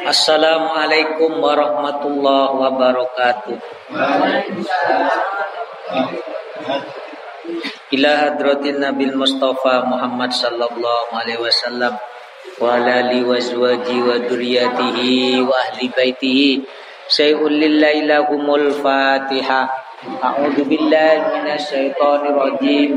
Assalamualaikum warahmatullahi wabarakatuh. Ila hadratin Nabil Mustafa Muhammad sallallahu alaihi wasallam wa ala alihi wa azwaji wa dzurriyyatihi wa ahli baitihi syai'un lillahi lahumul Fatihah. A'udzu billahi minasy syaithanir rajim.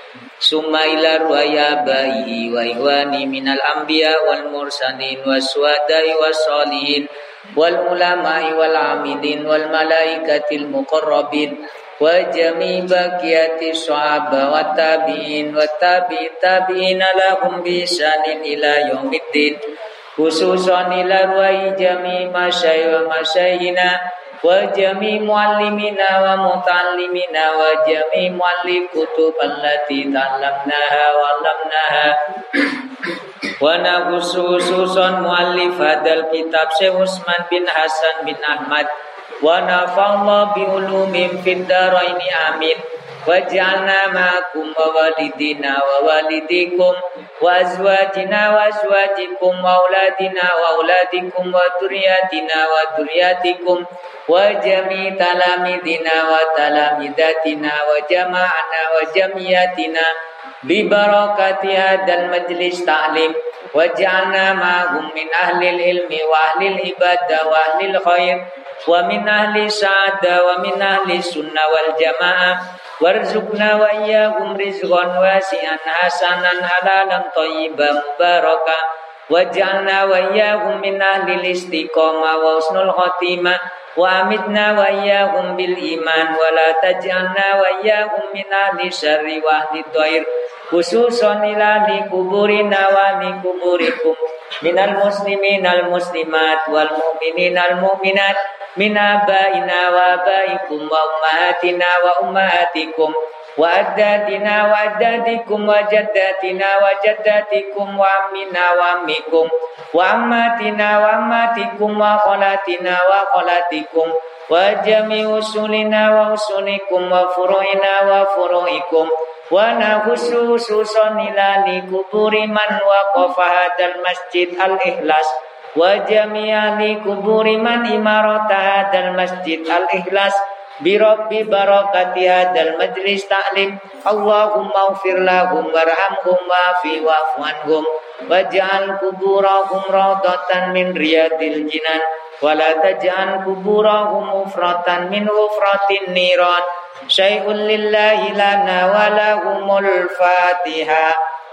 Summa ila ruaya bayi wa ihwani minal anbiya wal mursalin waswadai wasolihin wal ulama'i wal amilin wal malaikatil muqarrabin wa jami baqiyati sahaba wa tabi'in wa tabi tabi'ina lahum bisanin ila yaumiddin. Khususan ila ruai jami masyai wa masyayina wa jami muallimina wa muta'allimina wa jami muallif kutub allati ta'allamnaha wa 'allamnaha. Wa nakhususun muallif hadal kitab Usman bin Hasan bin Ahmad. Wa nafa'allahu bi ulumin fid dharaini amin Waj'alna ma'akum wa walidina wa walidikum wa azwajina wa azwajikum wa auladina wa auladikum wa duriyatina wa duriyatikum wa jami talamidina wa talamidatina wa jama'ana wa jamiyatina bi barakati hadzal warzuqna wa iyyakum rizqan wasi'an hasanan halalan thayyiban mubarakah waj'alna wa iyyakum min ahli istiqamah wa husnul khatimah. Wa amitna wa iyyakum bil iman wa la taj'alna wa iyyakum min ahli syarri wa ahli dhair khususan ila li kuburina wa li kuburikum. Minal muslimin al muslimat wal mu'minin al mu'minat wa abaikum wa ummahatina wa ummahatikum wa addadina wa addadikum wa jaddatina wa jaddatikum wa ammina wa ammikum wa ammatina wa ammatikum wa kholatina wa kholatikum wa jami usulina wa wa wa wa li kuburi man wa imarata hadal masjid al-ikhlas bi rabbi barakati hadal majlis ta'lim. Allahumma ufir lahum warhamhum wa'fi wa'fu anhum. Waj'al kuburahum rawdatan min riyadil jinan. Wala taj'al kuburahum ufratan min ufratin niran. Syai'un lillahi lana wa lahumul fatihah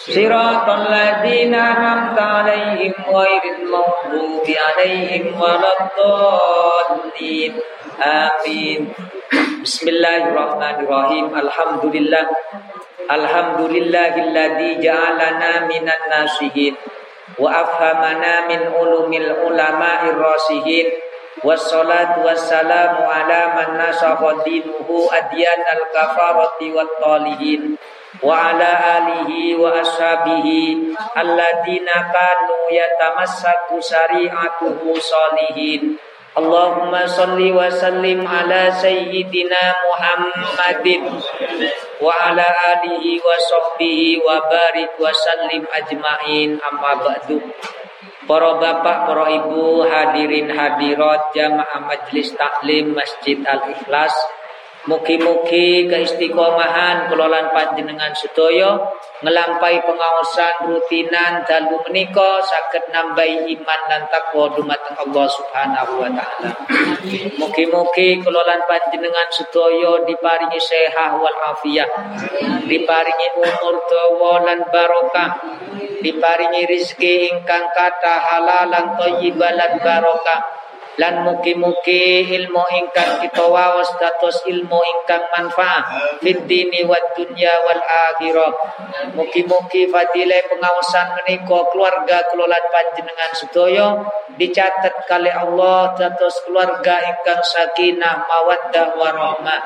صراط الذين أنعمت عليهم غير المغضوب عليهم ولا الضالين Amin. Bismillahirrahmanirrahim. Alhamdulillah. Alhamdulillahilladzi ja'alana minan nasihin wa afhamana min ulumil ulama'ir rasihin wassalatu wassalamu ala man nasakha dinuhu adyan al-kafarati wat talihin wa ala alihi wa ashabihi alladina kanu yatamassaku syari'atuhu salihin. Allahumma salli wa sallim ala sayyidina Muhammadin wa ala alihi wa sahbihi wa barik wa sallim ajmain. Amma ba'du. Para bapak, para ibu, hadirin hadirat jamaah majlis taklim Masjid Al-Ikhlas Mugi-mugi keistiqomahan kelolaan panjenengan sedaya ngelampai pengawasan rutinan dalu menika saged nambahi iman dan takwa dumateng Allah Subhanahu wa taala. Mugi-mugi kelolaan panjenengan sedaya diparingi sehat wal afiat, diparingi umur dawa lan barokah, diparingi rezeki ingkang kathah halal lan thayyibah lan barokah lan mugi-mugi ilmu ingkang kita waos dados ilmu ingkang manfaat fid dini wad dunya wal akhirah. Mugi-mugi fadilah pengawasan menika keluarga kelolaan panjenengan sedaya dicatat kali Allah dados keluarga ingkang sakinah mawaddah warahmah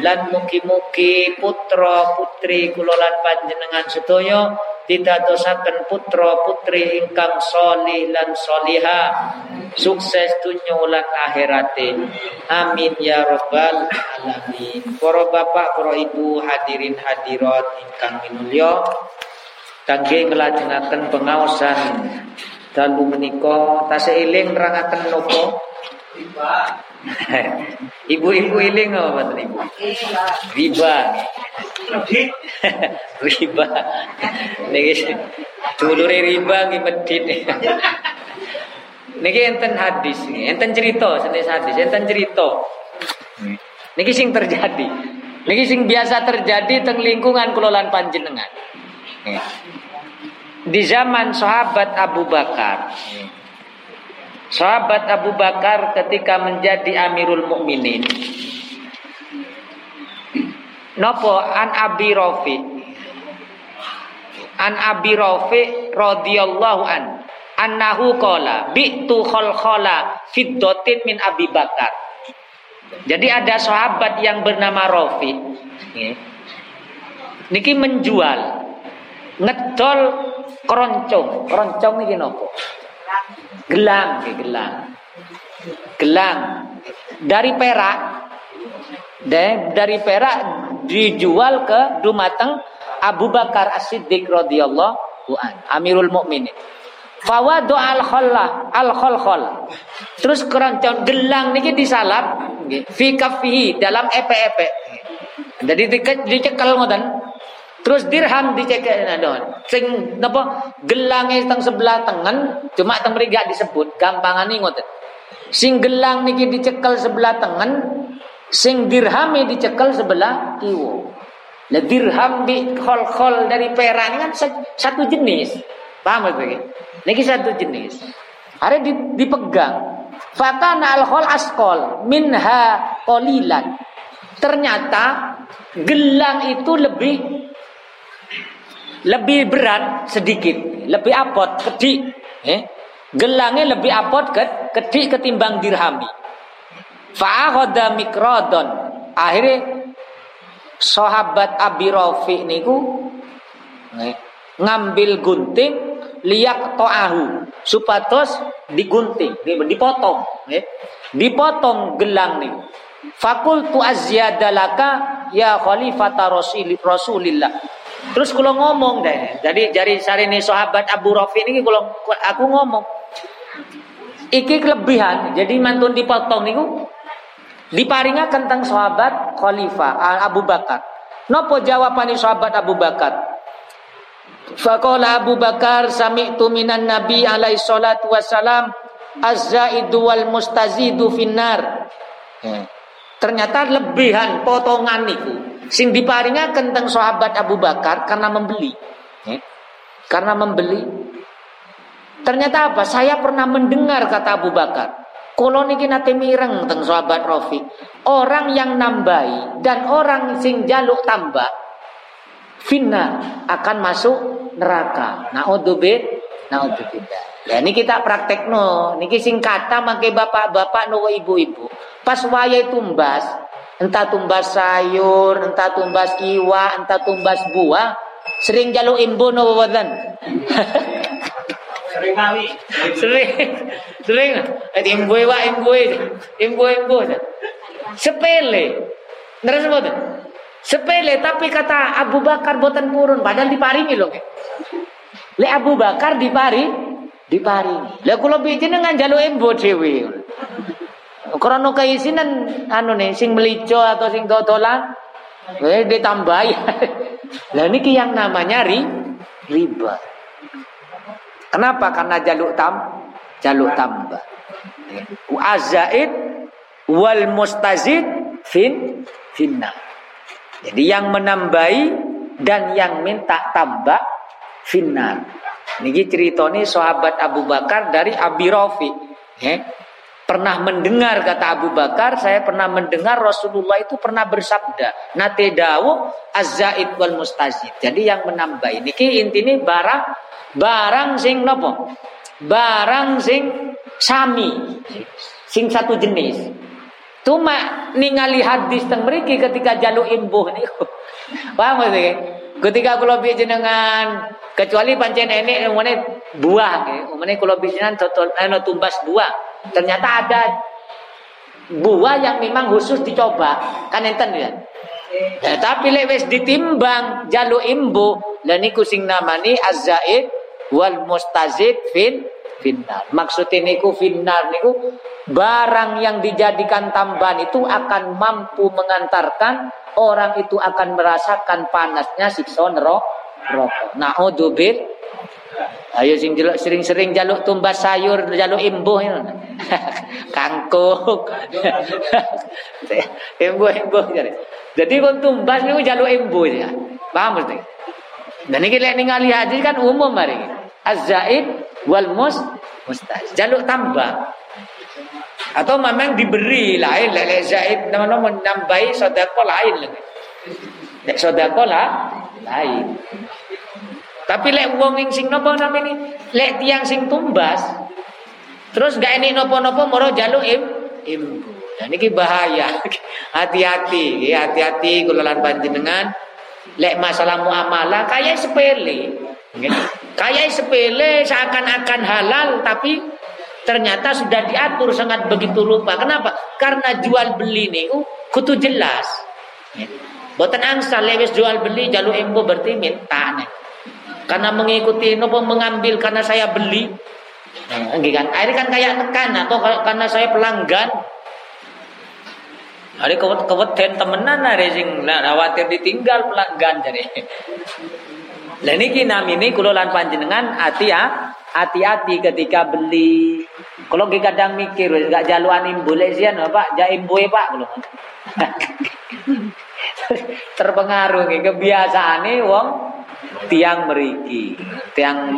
lan mugi-mugi putra putri kelolaan panjenengan sedaya ditadosaken putra putri ingkang solih lan soliha. Sukses dunia lan akhirate. Amin ya rabbal alamin. Para bapak para ibu hadirin hadirat ingkang minulya. Kangge nglajengaken pengaosan dalu menika tasih eling nerangaken Ibu-ibu iling apa mboten ibu? Riba. riba. Niki dulure riba nggih medhit. Niki enten hadis, enten cerita, senes hadis, enten cerita. Niki sing terjadi. Niki sing biasa terjadi teng lingkungan kelolaan panjenengan. Di zaman sahabat Abu Bakar. Sahabat Abu Bakar ketika menjadi Amirul Mukminin. Nopo an Abi Rafi. An Abi Rafi radhiyallahu an annahu qala bi'tu khalkhala fiddatin min Abi Bakar. Jadi ada sahabat yang bernama Rafi. Niki menjual ngedol keroncong. Keroncong niki nopo? Gelang, gelang. Gelang dari perak. Dari perak dijual ke dumateng Abu Bakar As-Siddiq radhiyallahu an, Amirul Mukminin. Fawadu al khalla al khol Terus keroncong gelang niki disalap fi kafihi dalam epe-epe. Jadi dicekel ngoten. Terus dirham dicekek nadon. Sing napa gelange teng sebelah tengen cuma teng mriki disebut gampangane ngoten. Sing gelang niki dicekel sebelah tengen, sing dirhame dicekel sebelah kiwo. Lah dirham di khol-khol dari perak ini kan satu jenis. Paham ya Niki satu jenis. Ada dipegang. Fakana al-khol askol minha qalilan. Ternyata gelang itu lebih lebih berat sedikit, lebih apot, kedik. Eh? Gelangnya lebih apot ke, kedik ketimbang dirhami. Fa'ahoda mikrodon. Akhirnya sahabat Abi Rafi niku eh, ngambil gunting liak to'ahu supatos digunting dipotong eh. dipotong gelang nih fakul tu azyadalaka ya khalifata rasulillah Terus kalau ngomong deh, jadi sari ini sahabat Abu Rafi ini kalau aku ngomong, iki kelebihan, jadi mantun dipotong niku diparinga tentang sahabat Khalifah Abu Bakar. Nopo jawaban sahabat Abu Bakar? Faqala Abu Bakar sami'tu minan Nabi alaihi salatu wassalam az-zaidu wal mustazidu finnar. Hmm. Ternyata lebihan potongan niku Sing diparingaken teng sahabat Abu Bakar karena membeli. Ya. Karena membeli. Ternyata apa? Saya pernah mendengar kata Abu Bakar. Kalau niki nate mireng teng sahabat Rafi. Orang yang nambahi dan orang sing jaluk tambah finna akan masuk neraka. Naudzubillah. Naudzubillah. Ya ini kita praktek no. Niki sing kata makai bapak-bapak no ibu-ibu. Pas waya tumbas, entah tumbas sayur, entah tumbas kiwa, entah tumbas buah, sering jaluk imbu no badan. sering kali. sering, sering. Imbu wa imbu imbu imbu. Sepele. Ngerti sebut? Sepele tapi kata Abu Bakar boten purun padahal diparingi loh. Le Abu Bakar dipari diparingi. Lah kula dengan jaluk imbu dhewe. Krono keisinan anu nih sing melico atau sing dodolan eh ditambahi. Lah niki yang namanya ri, riba. Kenapa? Karena jaluk tam jaluk tambah. Azaid wal mustazid fin finna. Jadi yang menambahi dan yang minta tambah finnar. Niki ceritanya sahabat Abu Bakar dari Abi Rafi. Eh, pernah mendengar kata Abu Bakar, saya pernah mendengar Rasulullah itu pernah bersabda, nate dawu azzaid wal mustazid. Jadi yang menambah ini ki barang barang sing nopo? Barang sing sami, sing satu jenis. Cuma ningali hadis teng mriki ketika jaluk imbuh niku. Paham sih? Ketika kula jenengan kecuali pancen enek umane buah, umane kula jenengan total anu tumbas buah Ternyata ada buah yang memang khusus dicoba, kan enten ya. Ya, tapi lek wis ditimbang jaluk imbu, dan niku sing namani azzaid wal mustazid fin finnar. Maksud niku finnar niku barang yang dijadikan tambahan itu akan mampu mengantarkan orang itu akan merasakan panasnya siksa neraka. Naudzubillah Ayo sing jaluk sering-sering jaluk tumbas sayur, jaluk imbuh itu. Kangkung. imbuh imbuh jadi. Jadi kon tumbas niku jaluk imbuh ya. Paham mesti? Dan ini lek ningali hadis kan umum mari. Az-zaid wal mus mustaz. Jaluk tambah. Atau memang diberi lain lek zaid nama-nama menambahi sedekah lain lagi. Lek sedekah lain. Tapi lek wong sing nopo namanya lek tiang sing tumbas terus gak ini nopo-nopo moro jaluk im imbu. Dan ini bahaya. Hati-hati, hati-hati kulolan panjenengan lek masalah muamalah kayak sepele. Kayak sepele seakan-akan halal tapi ternyata sudah diatur sangat begitu lupa. Kenapa? Karena jual beli ini uh, kutu jelas. Boten angsa lewes jual beli jalur imbu berarti minta nih karena mengikuti nopo mengambil karena saya beli. Nah, kan? Akhirnya kan kayak tekan atau karena saya pelanggan. Hari kewet keweten temenan hari sing nah, khawatir ditinggal pelanggan jadi lah niki ini kulolan panjenengan hati ya hati-hati ketika beli. Kalau kita kadang mikir gak jaluan boleh sih pak jaim boy pak kalau terpengaruh kebiasaan nih wong tiang meriki, tiang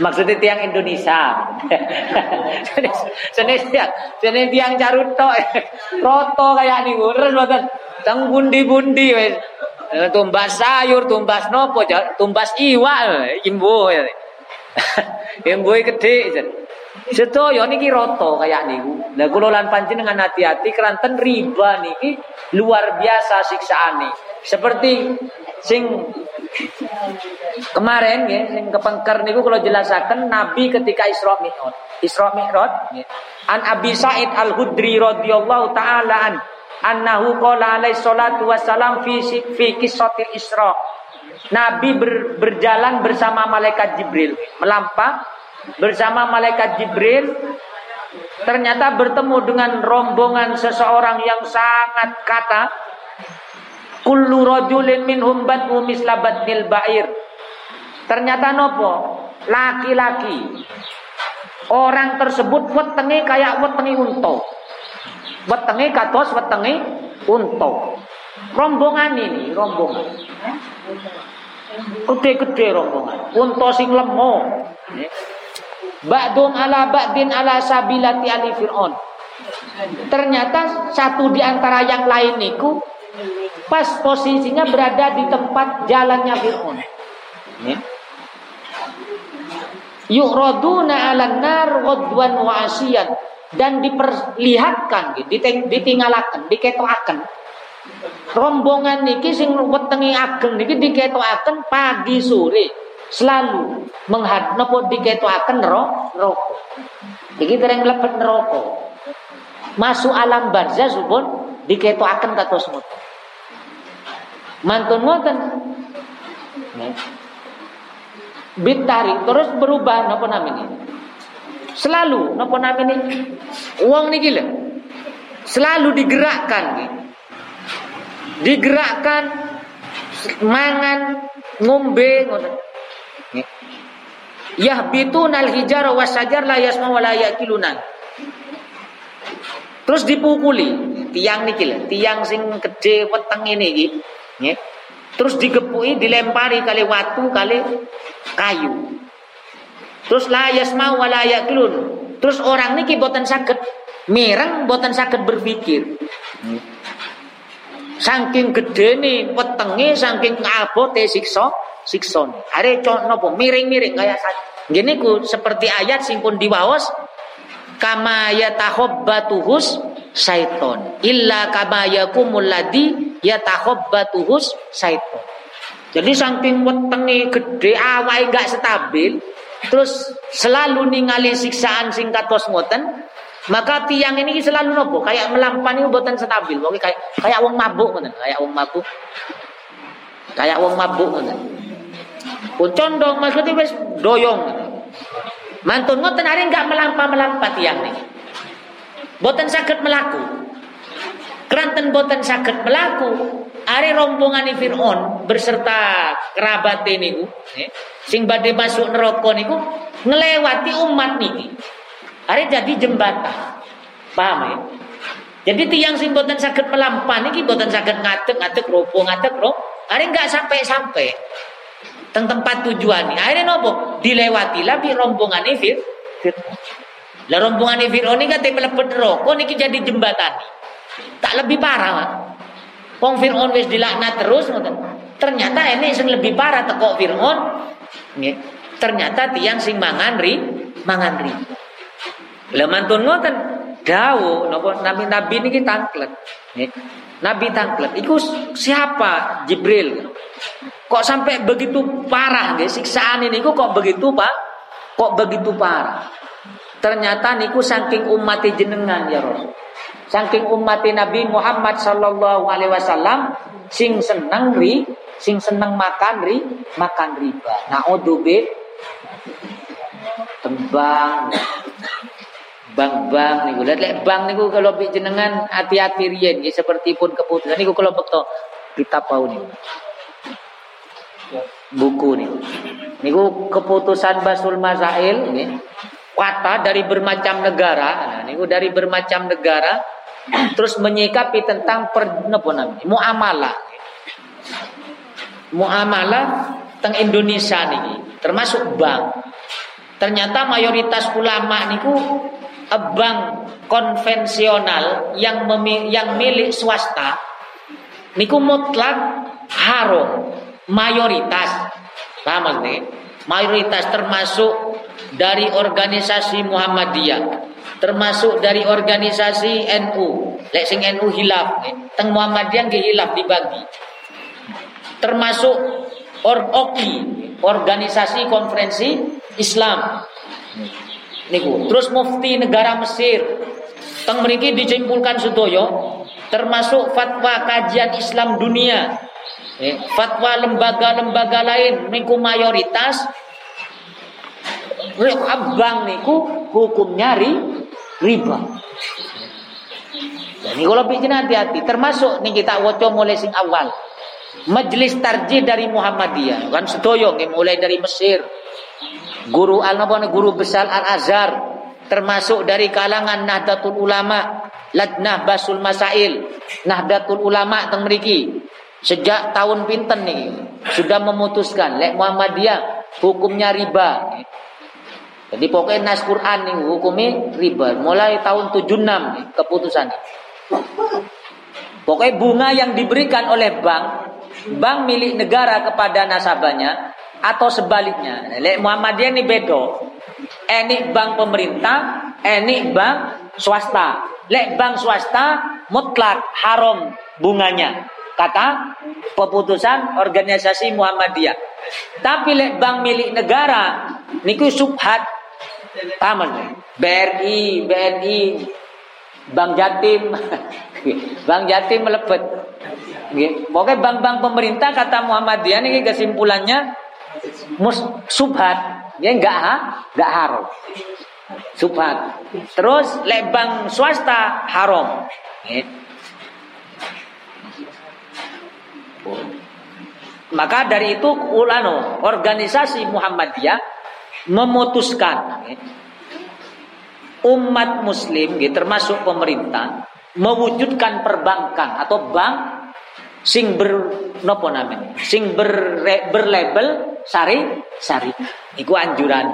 maksudnya tiang Indonesia. Sene tiang, sene tiang caruto, roto kayak nih, terus buatan tang bundi-bundi wes. Tumbas sayur, tumbas nopo, tumbas iwa, imbu. imbu gede. Sedaya niki roto kayak niku. Lah kula lan panjenengan hati-hati keranten riba niki luar biasa siksaane. Seperti sing kemarin ya sing kepengker niku kalau jelasaken Nabi ketika Isra Mi'raj. Isra Mi'raj. An Abi Sa'id Al-Hudri radhiyallahu taala an annahu qala alaihi salatu wassalam fi fi qissatil Isra. Nabi ber, berjalan bersama malaikat Jibril, melampah bersama malaikat Jibril ternyata bertemu dengan rombongan seseorang yang sangat kata kullu rajulin minhum batu misla ba'ir. Ternyata nopo laki-laki. Orang tersebut wetenge kayak wetenge unta. Wetenge kados wetenge unta. Rombongan ini rombongan. Gede-gede rombongan. Unta sing lemo Ba'dum ala ba'din ala sabilati ali fir'aun. Ternyata satu di antara yang lain niku pas posisinya berada di tempat jalannya Fir'aun. Ya. Yu'raduna 'alan nar ghadwan wa asiyan dan diperlihatkan ditinggalkan, diketoaken. Rombongan niki sing wetengi ageng niki diketoaken pagi sore selalu menghad napa diketoaken neraka. Iki dereng mlebet neraka. Masuk alam barzah supun diketoaken kados ngoten. Mantun ngoten. Bitarik terus berubah napa namanya? Selalu napa namanya? Uang niki lho. selalu digerakkan digerakkan mangan ngombe yahbitun al hijar wasajar la yasma wa la terus dipukuli tiang niki tiang sing gede weteng ini iki terus digepui dilempari kali watu kali kayu. Terus la yasma wa la terus orang niki boten saged mireng boten saged berpikir. Saking gede nih wetenge saking abote siksa siksa are nopo miring-miring kaya gini ku seperti ayat sing pun diwaos kama yatahobbatuhus syaiton. Illa kama yakumul ladhi yatahobbatuhus syaiton. Jadi saking wetenge gede awake gak stabil terus selalu ningali siksaan sing kados ngoten maka tiang ini selalu nopo? Kayak melampan itu buatan stabil kayak kayak wong mabuk ngoten. Kayak wong mabuk. Kayak wong mabuk ngoten pun condong maksudnya wis doyong Mantun ngoten hari enggak melampa-melampa tiang nih. Boten sakit melaku. Keranten boten sakit melaku. Hari rombongan Fir'aun berserta kerabat ini sing badai masuk neraka niku ngelewati umat niki. Hari jadi jembatan. Paham ya? Jadi tiang sing boten sakit melampan niki boten sakit ngatek ngatek ropo ngatek ropo. Hari enggak sampai-sampai teng tempat tujuan akhirnya nopo dilewati lebih rombongan Fir lah rombongan Fir'aun ini kata melepet rokok niki jadi jembatan tak lebih parah mak. Wong Fir'aun wis dilaknat terus Ternyata ini sing lebih parah tekok Fir'aun. Ternyata tiang sing mangan ri, mangan ri. Lah mantun ngoten dawu nopo nabi-nabi niki tangklet. Nabi tangklet. Iku siapa? Jibril. Kok sampai begitu parah guys siksaan ini kok begitu pak? Kok begitu parah? Ternyata niku saking umat jenengan ya Rasul. Saking umat Nabi Muhammad sallallahu alaihi wasallam sing seneng ri, sing seneng makan ri, makan riba. Naudzubillah tembang bang-bang niku lihat lek bang niku kalau jenengan hati-hati riyen seperti pun keputusan niku kalau betul kita tahu nih buku nih. Niku keputusan Basul Masail nih. Kata dari bermacam negara, nah, niku dari bermacam negara terus menyikapi tentang per, muamalah. Muamalah teng Indonesia nih, termasuk bank. Ternyata mayoritas ulama niku bank konvensional yang memi, yang milik swasta niku mutlak haram mayoritas paham nih? Mayoritas termasuk dari organisasi Muhammadiyah termasuk dari organisasi NU lek NU hilaf nih teng Muhammadiyah nggih hilaf dibagi. Termasuk or OKI organisasi konferensi Islam. Niku terus mufti negara Mesir. Teng mriki dicimpulkan sudoyo termasuk fatwa kajian Islam dunia Eh, fatwa lembaga-lembaga lain niku mayoritas abang niku hukumnya ri, riba. Ini kalau bikin hati-hati termasuk nih kita wocok mulai sing awal. Majelis tarjih dari Muhammadiyah kan sedoyo mulai dari Mesir. Guru al guru besar Al Azhar termasuk dari kalangan Nahdlatul Ulama, Ladnah Basul Masail, Nahdlatul Ulama teng mriki. Sejak tahun pinten nih sudah memutuskan lek Muhammadiyah hukumnya riba. Jadi pokoknya nas Quran nih hukumnya riba. Mulai tahun 76 nih keputusan. Pokoknya bunga yang diberikan oleh bank, bank milik negara kepada nasabahnya atau sebaliknya. Lek Muhammadiyah ini bedo. Ini bank pemerintah, ini bank swasta. Lek bank swasta mutlak haram bunganya kata keputusan organisasi Muhammadiyah. Tapi lek bank milik negara niku subhat taman BRI, BNI, Bank Jatim, Bank Jatim melepet. Pokoknya bank-bank pemerintah kata Muhammadiyah ini kesimpulannya mus subhat, ya enggak ha, enggak haram. subhat. Terus lebang swasta haram. Maka dari itu ulano organisasi Muhammadiyah memutuskan umat muslim termasuk pemerintah mewujudkan perbankan atau bank sing ber nopo namanya sing ber, berlabel sari sari. Iku anjuran.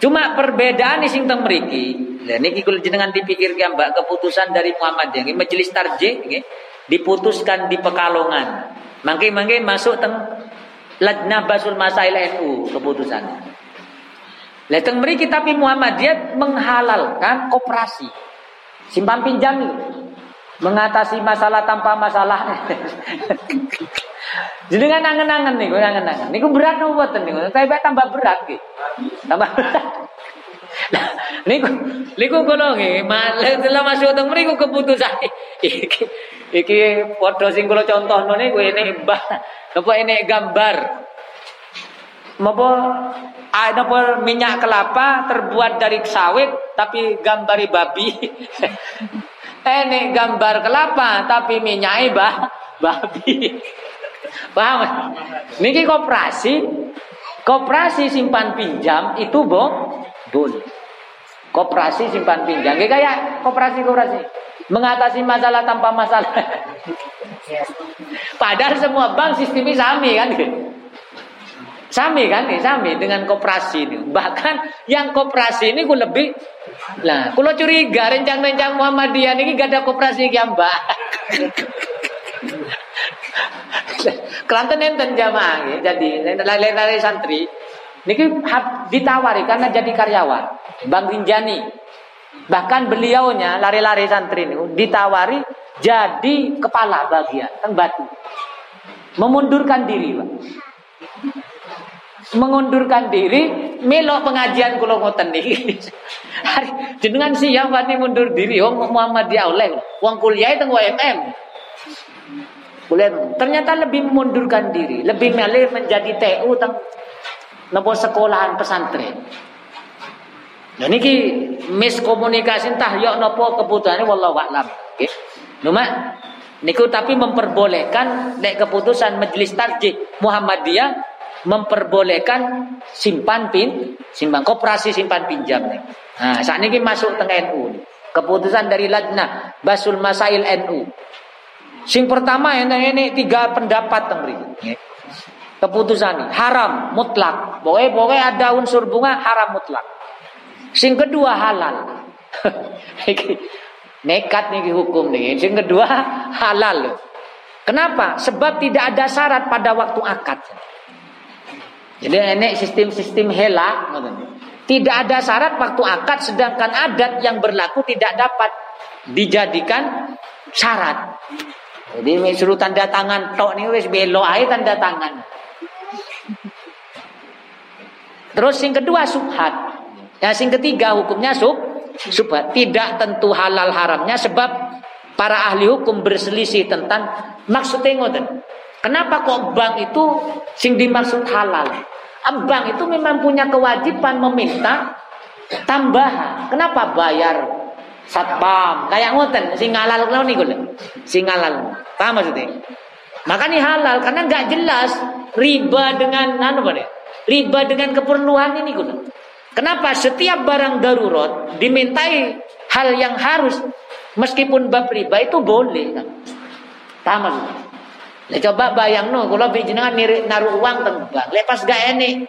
Cuma perbedaan sing teng mriki lha jenengan dipikir mbak keputusan dari Muhammadiyah majelis tarjih diputuskan di Pekalongan Mangke-mangke masuk teng Lajnah Basul Masail NU keputusan. Leteng mriki tapi Muhammadiyah menghalalkan operasi simpan pinjam mengatasi masalah tanpa masalah. Jadi kan angen-angen nih, angen-angen. Niku berat nopo boten niku. Tapi tambah berat nggih. Tambah berat. niku niku kula nggih, malah masuk teng mriku keputusan iki padha sing kula contohno niku ini mbah napa ini gambar Napa ada minyak kelapa terbuat dari sawit tapi gambari babi. ini gambar kelapa tapi minyaknya bah babi. Paham? Niki koperasi koperasi simpan pinjam itu boh boleh. Koperasi simpan pinjam. Kayak koperasi koperasi mengatasi masalah tanpa masalah. Padahal semua bank sistemnya sami kan. Sami kan nih, sami dengan koperasi ini. Bahkan yang koperasi ini gue lebih lah, kalau curiga rencang-rencang Muhammadiyah ini gak ada koperasi yang mbak. Kelantan enten jamaah jadi lari-lari santri niki ditawari karena jadi karyawan. Bang Rinjani bahkan beliaunya lari-lari santri ini ditawari jadi kepala bagian teng batu. Memundurkan diri Pak. Mengundurkan diri melok pengajian kula ngoten niki. Jenengan siap wani mundur diri. Wong Muhammadiyah oleh. Wong kuliah teng UMM kuliah. Ternyata lebih memundurkan diri lebih milih menjadi TU teng nopo sekolahan pesantren. Nah niki miskomunikasi entah yo nopo keputusannya wallahu a'lam. Nggih. Cuma niku tapi memperbolehkan nek keputusan majelis tarjih Muhammadiyah memperbolehkan simpan pin simpan koperasi simpan pinjam nih. Nah, saat ini masuk teng NU. Keputusan dari Lajnah Basul Masail NU. Sing pertama ini, ini tiga pendapat teng keputusan haram mutlak. Pokoknya, pokoknya ada unsur bunga haram mutlak. Sing kedua halal. Nekat nih hukum nih. Sing kedua halal. Kenapa? Sebab tidak ada syarat pada waktu akad. Jadi ini sistem-sistem hela. Tidak ada syarat waktu akad sedangkan adat yang berlaku tidak dapat dijadikan syarat. Jadi suruh tanda tangan tok nih wis belok aja tanda tangan. Terus yang kedua subhat. Yang yang ketiga hukumnya sub subhat. Tidak tentu halal haramnya sebab para ahli hukum berselisih tentang maksudnya ngoten. Kenapa kok bank itu sing dimaksud halal? Bank itu memang punya kewajiban meminta tambahan. Kenapa bayar satpam kayak ngoten sing halal kalau nih sing halal. Paham maksudnya? Makanya halal karena nggak jelas riba dengan anu apa Riba dengan keperluan ini guna. Kenapa setiap barang darurat dimintai hal yang harus meskipun bab riba itu boleh kan? Taman. Coba bayang no, kalau jenengan naruh uang teng bank, lepas gak ini,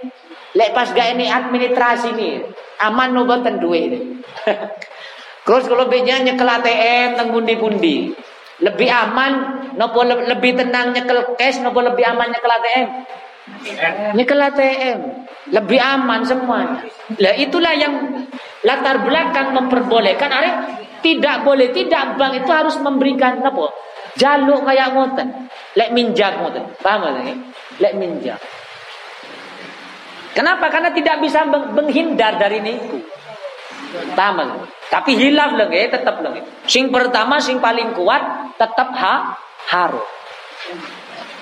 lepas gak ini administrasi nih, aman no boten duit. Terus kalau bijinan nyekel ATM teng pundi-pundi, lebih aman, nopo lebih tenang nyekel cash, nopo lebih aman nyekel ATM. Nyekel ATM lebih aman semuanya. Lah itulah yang latar belakang memperbolehkan are tidak boleh tidak bank itu harus memberikan apa? Jaluk kayak ngoten. Lek minjak ngoten. Paham enggak? Lek minjak. Kenapa? Karena tidak bisa menghindar dari niku. Paham Tapi hilaf lho tetap lho Sing pertama sing paling kuat tetap ha harus.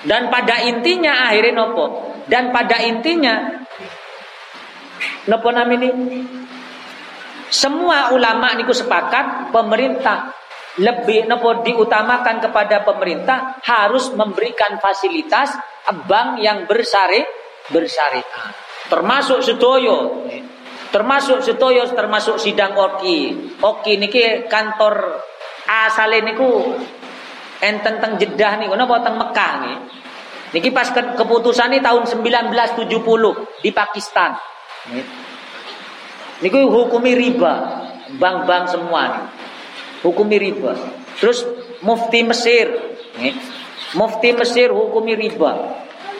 Dan pada intinya akhirnya nopo. Dan pada intinya nopo namini semua ulama niku sepakat pemerintah lebih nopo diutamakan kepada pemerintah harus memberikan fasilitas bank yang bersari bersyariah termasuk sedoyo termasuk sedoyo termasuk sidang oki. Oki niki kantor asale niku enten teng Jeddah niku napa teng Mekah nih niki pas ke, keputusan ini tahun 1970 di Pakistan niku hukumi riba bank-bank semua nih hukumi riba. Terus mufti Mesir, nih, mufti Mesir hukumi riba.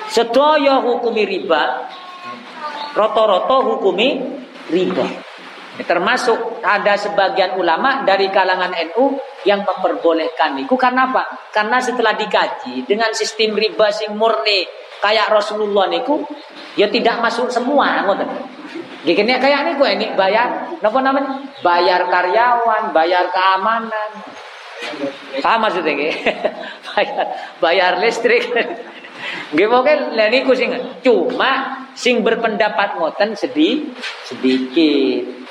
Sedaya hukumi riba, roto-roto hukumi riba. Termasuk ada sebagian ulama dari kalangan NU yang memperbolehkan itu karena apa? Karena setelah dikaji dengan sistem riba sing murni kayak Rasulullah niku ya tidak masuk semua ngoten. Gini kayak ini gue ini bayar, apa namanya? Bayar karyawan, bayar keamanan. Paham maksudnya bayar, bayar listrik. Mungkin lah niku sing cuma sing berpendapat ngoten sedih sedikit.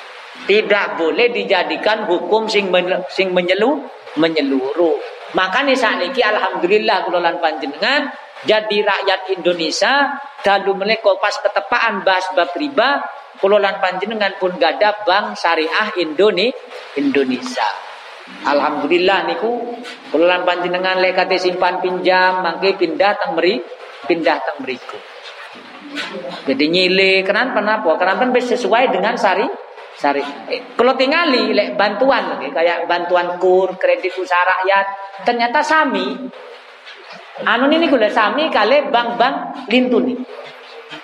Tidak boleh dijadikan hukum sing men, sing menyelu menyeluruh. Makanya saat ini alhamdulillah kulolan panjenengan jadi rakyat Indonesia dalu meleko pas ketepaan bahas bab riba Kulolan panjenengan pun gada bank syariah Indoni Indonesia. Alhamdulillah niku kulolan panjenengan lekate simpan pinjam mangke pindah teng meri pindah teng meriku. Jadi nyile kenan kenapa? Kenapa sesuai dengan sari sari. Eh, kalau tingali lek bantuan kayak bantuan kur, kredit usaha rakyat, ternyata sami. Anu ini gula sami kali bank-bank lintuni.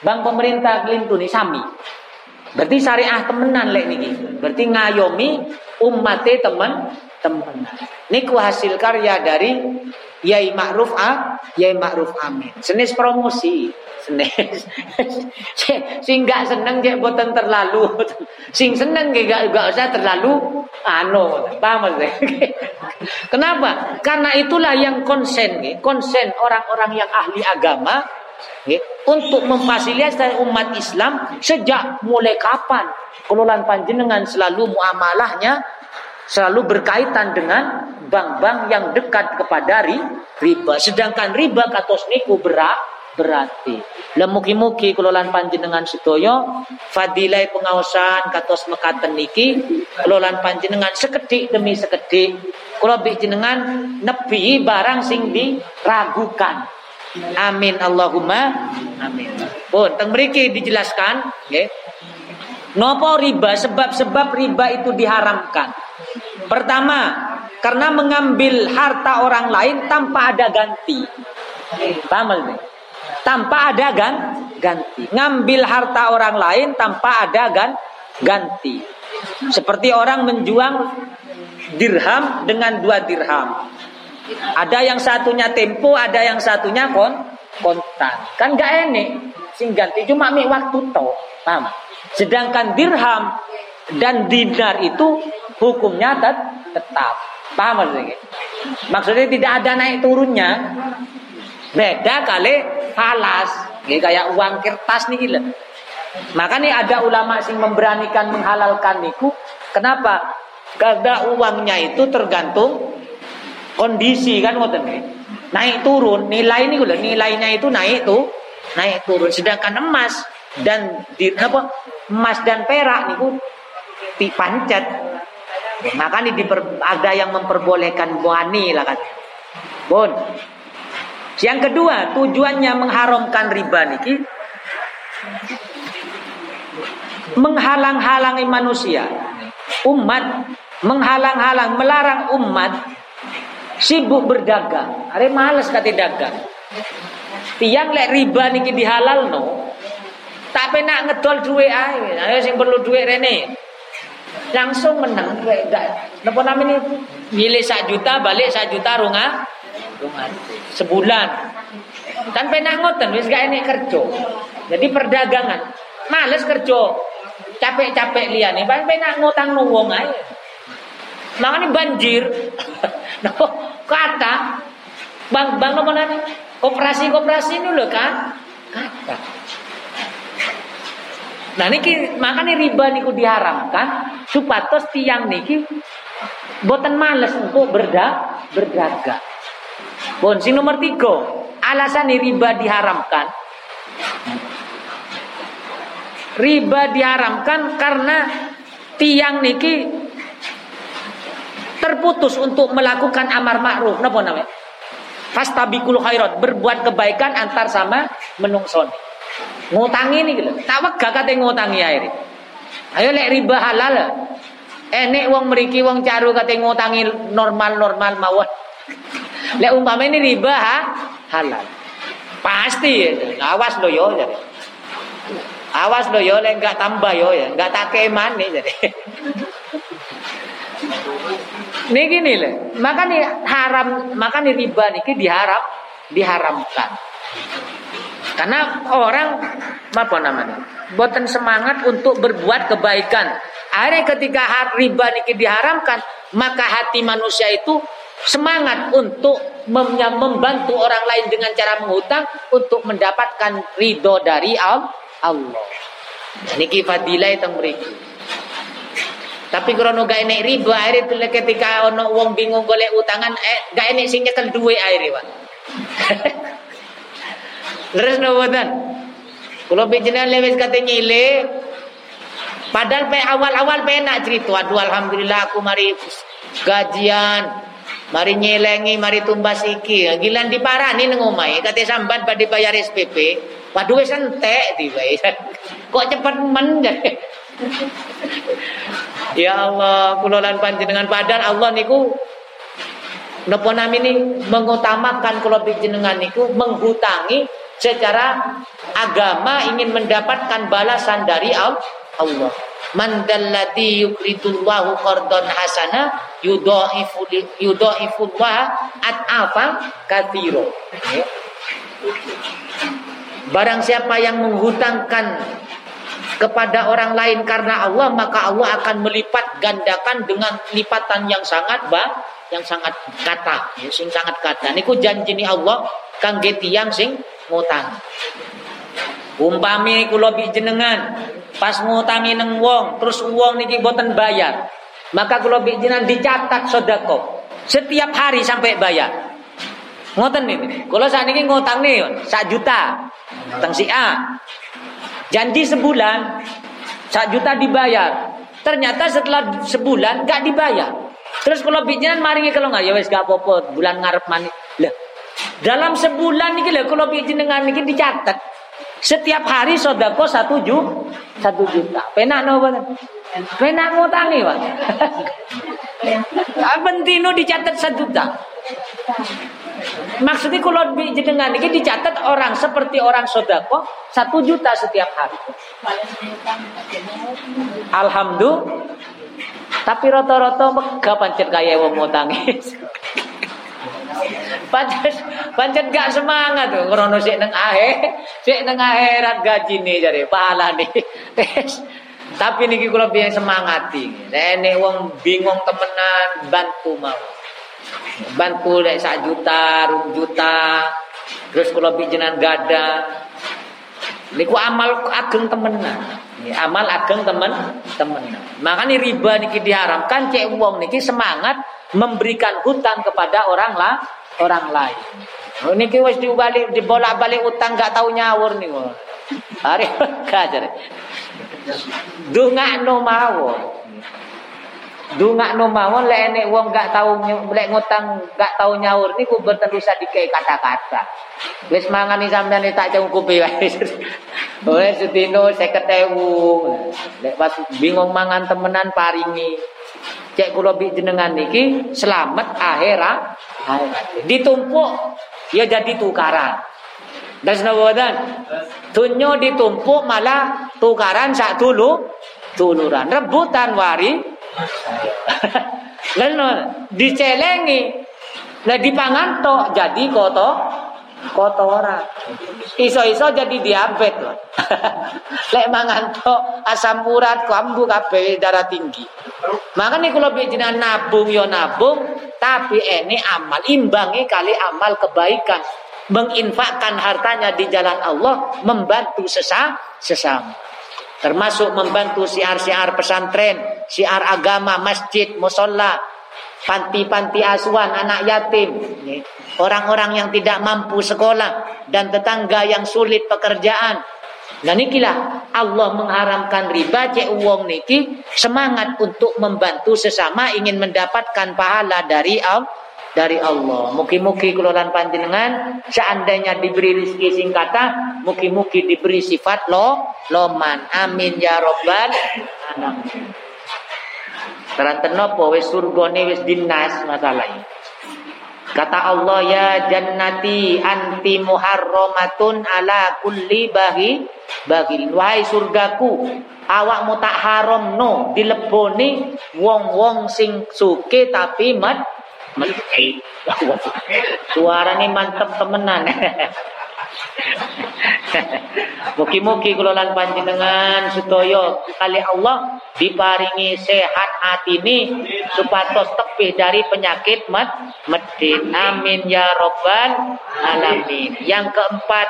Bank pemerintah lintuni sami. Berarti syariah temenan lek niki. Berarti ngayomi umatnya teman teman. Niku hasil karya dari Yai Ma'ruf A, Yai Ma'ruf Amin. Senis promosi, senis. sing gak seneng cek boten terlalu. Sing seneng gak gak usah terlalu anu, paham Kenapa? Karena itulah yang konsen, konsen orang-orang yang ahli agama untuk memfasilitasi umat Islam sejak mulai kapan kelolaan panjenengan selalu muamalahnya selalu berkaitan dengan bank-bank yang dekat kepada riba. Sedangkan riba katos niku berat berarti. Lemuki-muki kelolaan panjenengan setoyo fadilai pengawasan katos mekaten niki kelolaan panjenengan sekedik demi sekedik. Kalau jenengan nebi barang sing diragukan Amin Allahumma amin. Pun teng mriki dijelaskan nggih. Nopo riba sebab-sebab riba itu diharamkan. Pertama, karena mengambil harta orang lain tanpa ada ganti. Paham nih? Tanpa ada gan ganti. Ngambil harta orang lain tanpa ada gan ganti. Seperti orang menjual dirham dengan dua dirham. Ada yang satunya tempo, ada yang satunya kon kontan. Kan gak enek. Sing ganti cuma mi waktu to. Paham? Sedangkan dirham dan dinar itu hukumnya tet tetap. Paham maksudnya? Maksudnya tidak ada naik turunnya. Beda kali falas. Ini kayak uang kertas nih gila. Maka nih ada ulama sing memberanikan menghalalkan niku. Kenapa? Karena uangnya itu tergantung kondisi kan ngoten. Naik turun, nilai ini udah nilainya itu naik tuh, naik turun. Sedangkan emas dan di apa? Emas dan perak niku dipancet. Maka ini diper, ada yang memperbolehkan buani lah kan. Bon. Yang kedua, tujuannya mengharamkan riba niki menghalang-halangi manusia. Umat menghalang-halang, melarang umat sibuk berdagang. Are males kate dagang. Tiang lek riba niki dihalal no. Tak penak ngedol duit ae. Ayo sing perlu duit rene. Langsung menang duit enggak. Napa namanya? Milih sak juta balik sak juta runga. Sebulan. Kan penak ngoten wis gak enek kerja. Jadi perdagangan. Males kerja. Capek-capek liyane, penak ngutang nang wong ae. Makanya banjir. no, kata bang bang nopo nani koperasi koperasi ini loh kan kata Nah niki makanya riba niku diharamkan supados tiang niki boten males untuk berda berdagang. Bon, sing nomor tiga, alasan riba diharamkan. Riba diharamkan karena tiang niki terputus untuk melakukan amar ma'ruf. Napa namanya? Fastabikul khairat, berbuat kebaikan antar sama menungsoni. Ngutangi ini gitu. Tak wegah kate ngutangi air. Ayo lek riba halal. Enek wong meriki wong caru kate ngutangi normal-normal mawon. Lek umpama ini riba ha? halal. Pasti awas lo yo jadi. Awas lo yo lek enggak tambah yo ya, enggak tak keman nih jadi. Nih gini lah, makanya haram, makanya riba nih diharap, diharamkan. Karena orang apa namanya? Boten semangat untuk berbuat kebaikan. Akhirnya ketika riba ini diharamkan, maka hati manusia itu semangat untuk membantu orang lain dengan cara menghutang untuk mendapatkan ridho dari Allah. Ini fadilah itu mereka. Tapi kalau gak enek riba, akhirnya ketika ono wong bingung golek utangan, eh gak enek sing nyekel duwe akhirnya, Pak. Leres no boten. Kalau bijinan lewes kata nyile, padahal pe awal-awal pe nak cerita, aduh alhamdulillah aku mari gajian, mari nyelengi, mari tumbas iki. Gilan di parah nih ngomai, kata sambat pada bayar SPP, waduh wes entek dibayar. Kok cepet men Ya Allah, kulolan panjenengan padahal Allah niku Napa ini mengutamakan kalau jenengan niku menghutangi secara agama ingin mendapatkan balasan dari Allah. Man dalladhi yuqridullahu qardan hasana yudhaifu at'afa katsira. Barang siapa yang menghutangkan kepada orang lain karena Allah maka Allah akan melipat gandakan dengan lipatan yang sangat bah yang sangat kata, ya, sing sangat kata. Niku janji ni Allah kangge tiyang sing ngutang. Umpami kula jenengan pas ngutangi neng wong, terus wong niki boten bayar. Maka kula jenengan dicatat sedekah setiap hari sampai bayar. Ngoten niki. Kula sakniki ngutang nih sak juta. Teng si A. Janji sebulan sak juta dibayar. Ternyata setelah sebulan gak dibayar. Terus kalau bijinan maringi kalau nggak ya wes gak apa bulan ngarep mani. Lah dalam sebulan nih lah kalau dengan ini dicatat setiap hari sodako satu juta satu juta. Penak no Penak ngutangi pak. Abentino dicatat satu juta. Maksudnya kalau dengan ini dicatat orang seperti orang sodako satu juta setiap hari. Alhamdulillah tapi rata-rata megah pancet kaya wong. pancet pancet gak semangat tuh krono sik nang ahe, sik nang akhirat gajine jare pahalane. Tapi niki kula biyen semangati. Nek wong bingung temenan bantu mau. Bantu lek sak juta, rung juta. Terus kula bijenan gada. Niku amal ageng temenan. amal ageng temen temen. Makanya riba niki diharamkan cek uang niki semangat memberikan hutang kepada orang lah orang lain. Oh, niki wis dibalik dibolak-balik utang gak tahu nyawur nih. Hari kajar. Dunga no mawon. Dunga no mawon lek enek wong gak tahu lek ngutang gak tahu nyaur niku boten usah dikei kata-kata. Wis mangani sampean tak cungkupi wae. Oleh sedino 50.000. Lek pas bingung mangan temenan paringi. Cek kula jenengan niki selamat akhirat. Ditumpuk ya jadi tukaran. Dan senawadan tunyo ditumpuk malah tukaran sak dulu tuluran rebutan wari. Lalu dicelengi lah dipangan tok jadi kotor kotoran. Iso-iso jadi diabetes loh. Lek mangan tok asam urat kambu kabeh darah tinggi. Makanya kalau bijinan nabung yo nabung, tapi ini amal imbangi kali amal kebaikan. Menginfakkan hartanya di jalan Allah, membantu sesama. sesama. termasuk membantu siar-siar pesantren, siar agama, masjid, musola, panti-panti asuhan anak yatim, orang-orang yang tidak mampu sekolah dan tetangga yang sulit pekerjaan. Dan ikilah Allah mengharamkan riba cek uang niki semangat untuk membantu sesama ingin mendapatkan pahala dari Allah dari Allah. Mugi-mugi kelolaan panjenengan seandainya diberi rezeki singkata, mugi-mugi diberi sifat lo loman. Amin ya robbal alamin. Teranten napa wis surgane wis dinas masalahnya. Kata Allah ya jannati anti muharramatun ala kulli bahi bagi wahai surgaku awakmu tak haram no dileboni wong-wong sing suke tapi mat mati. Suarane mantep temenan. Mugi-mugi kula lan panjenengan sedaya kali Allah diparingi sehat hati ini supados tebih dari penyakit mat medit. Amin ya robbal alamin. Yang keempat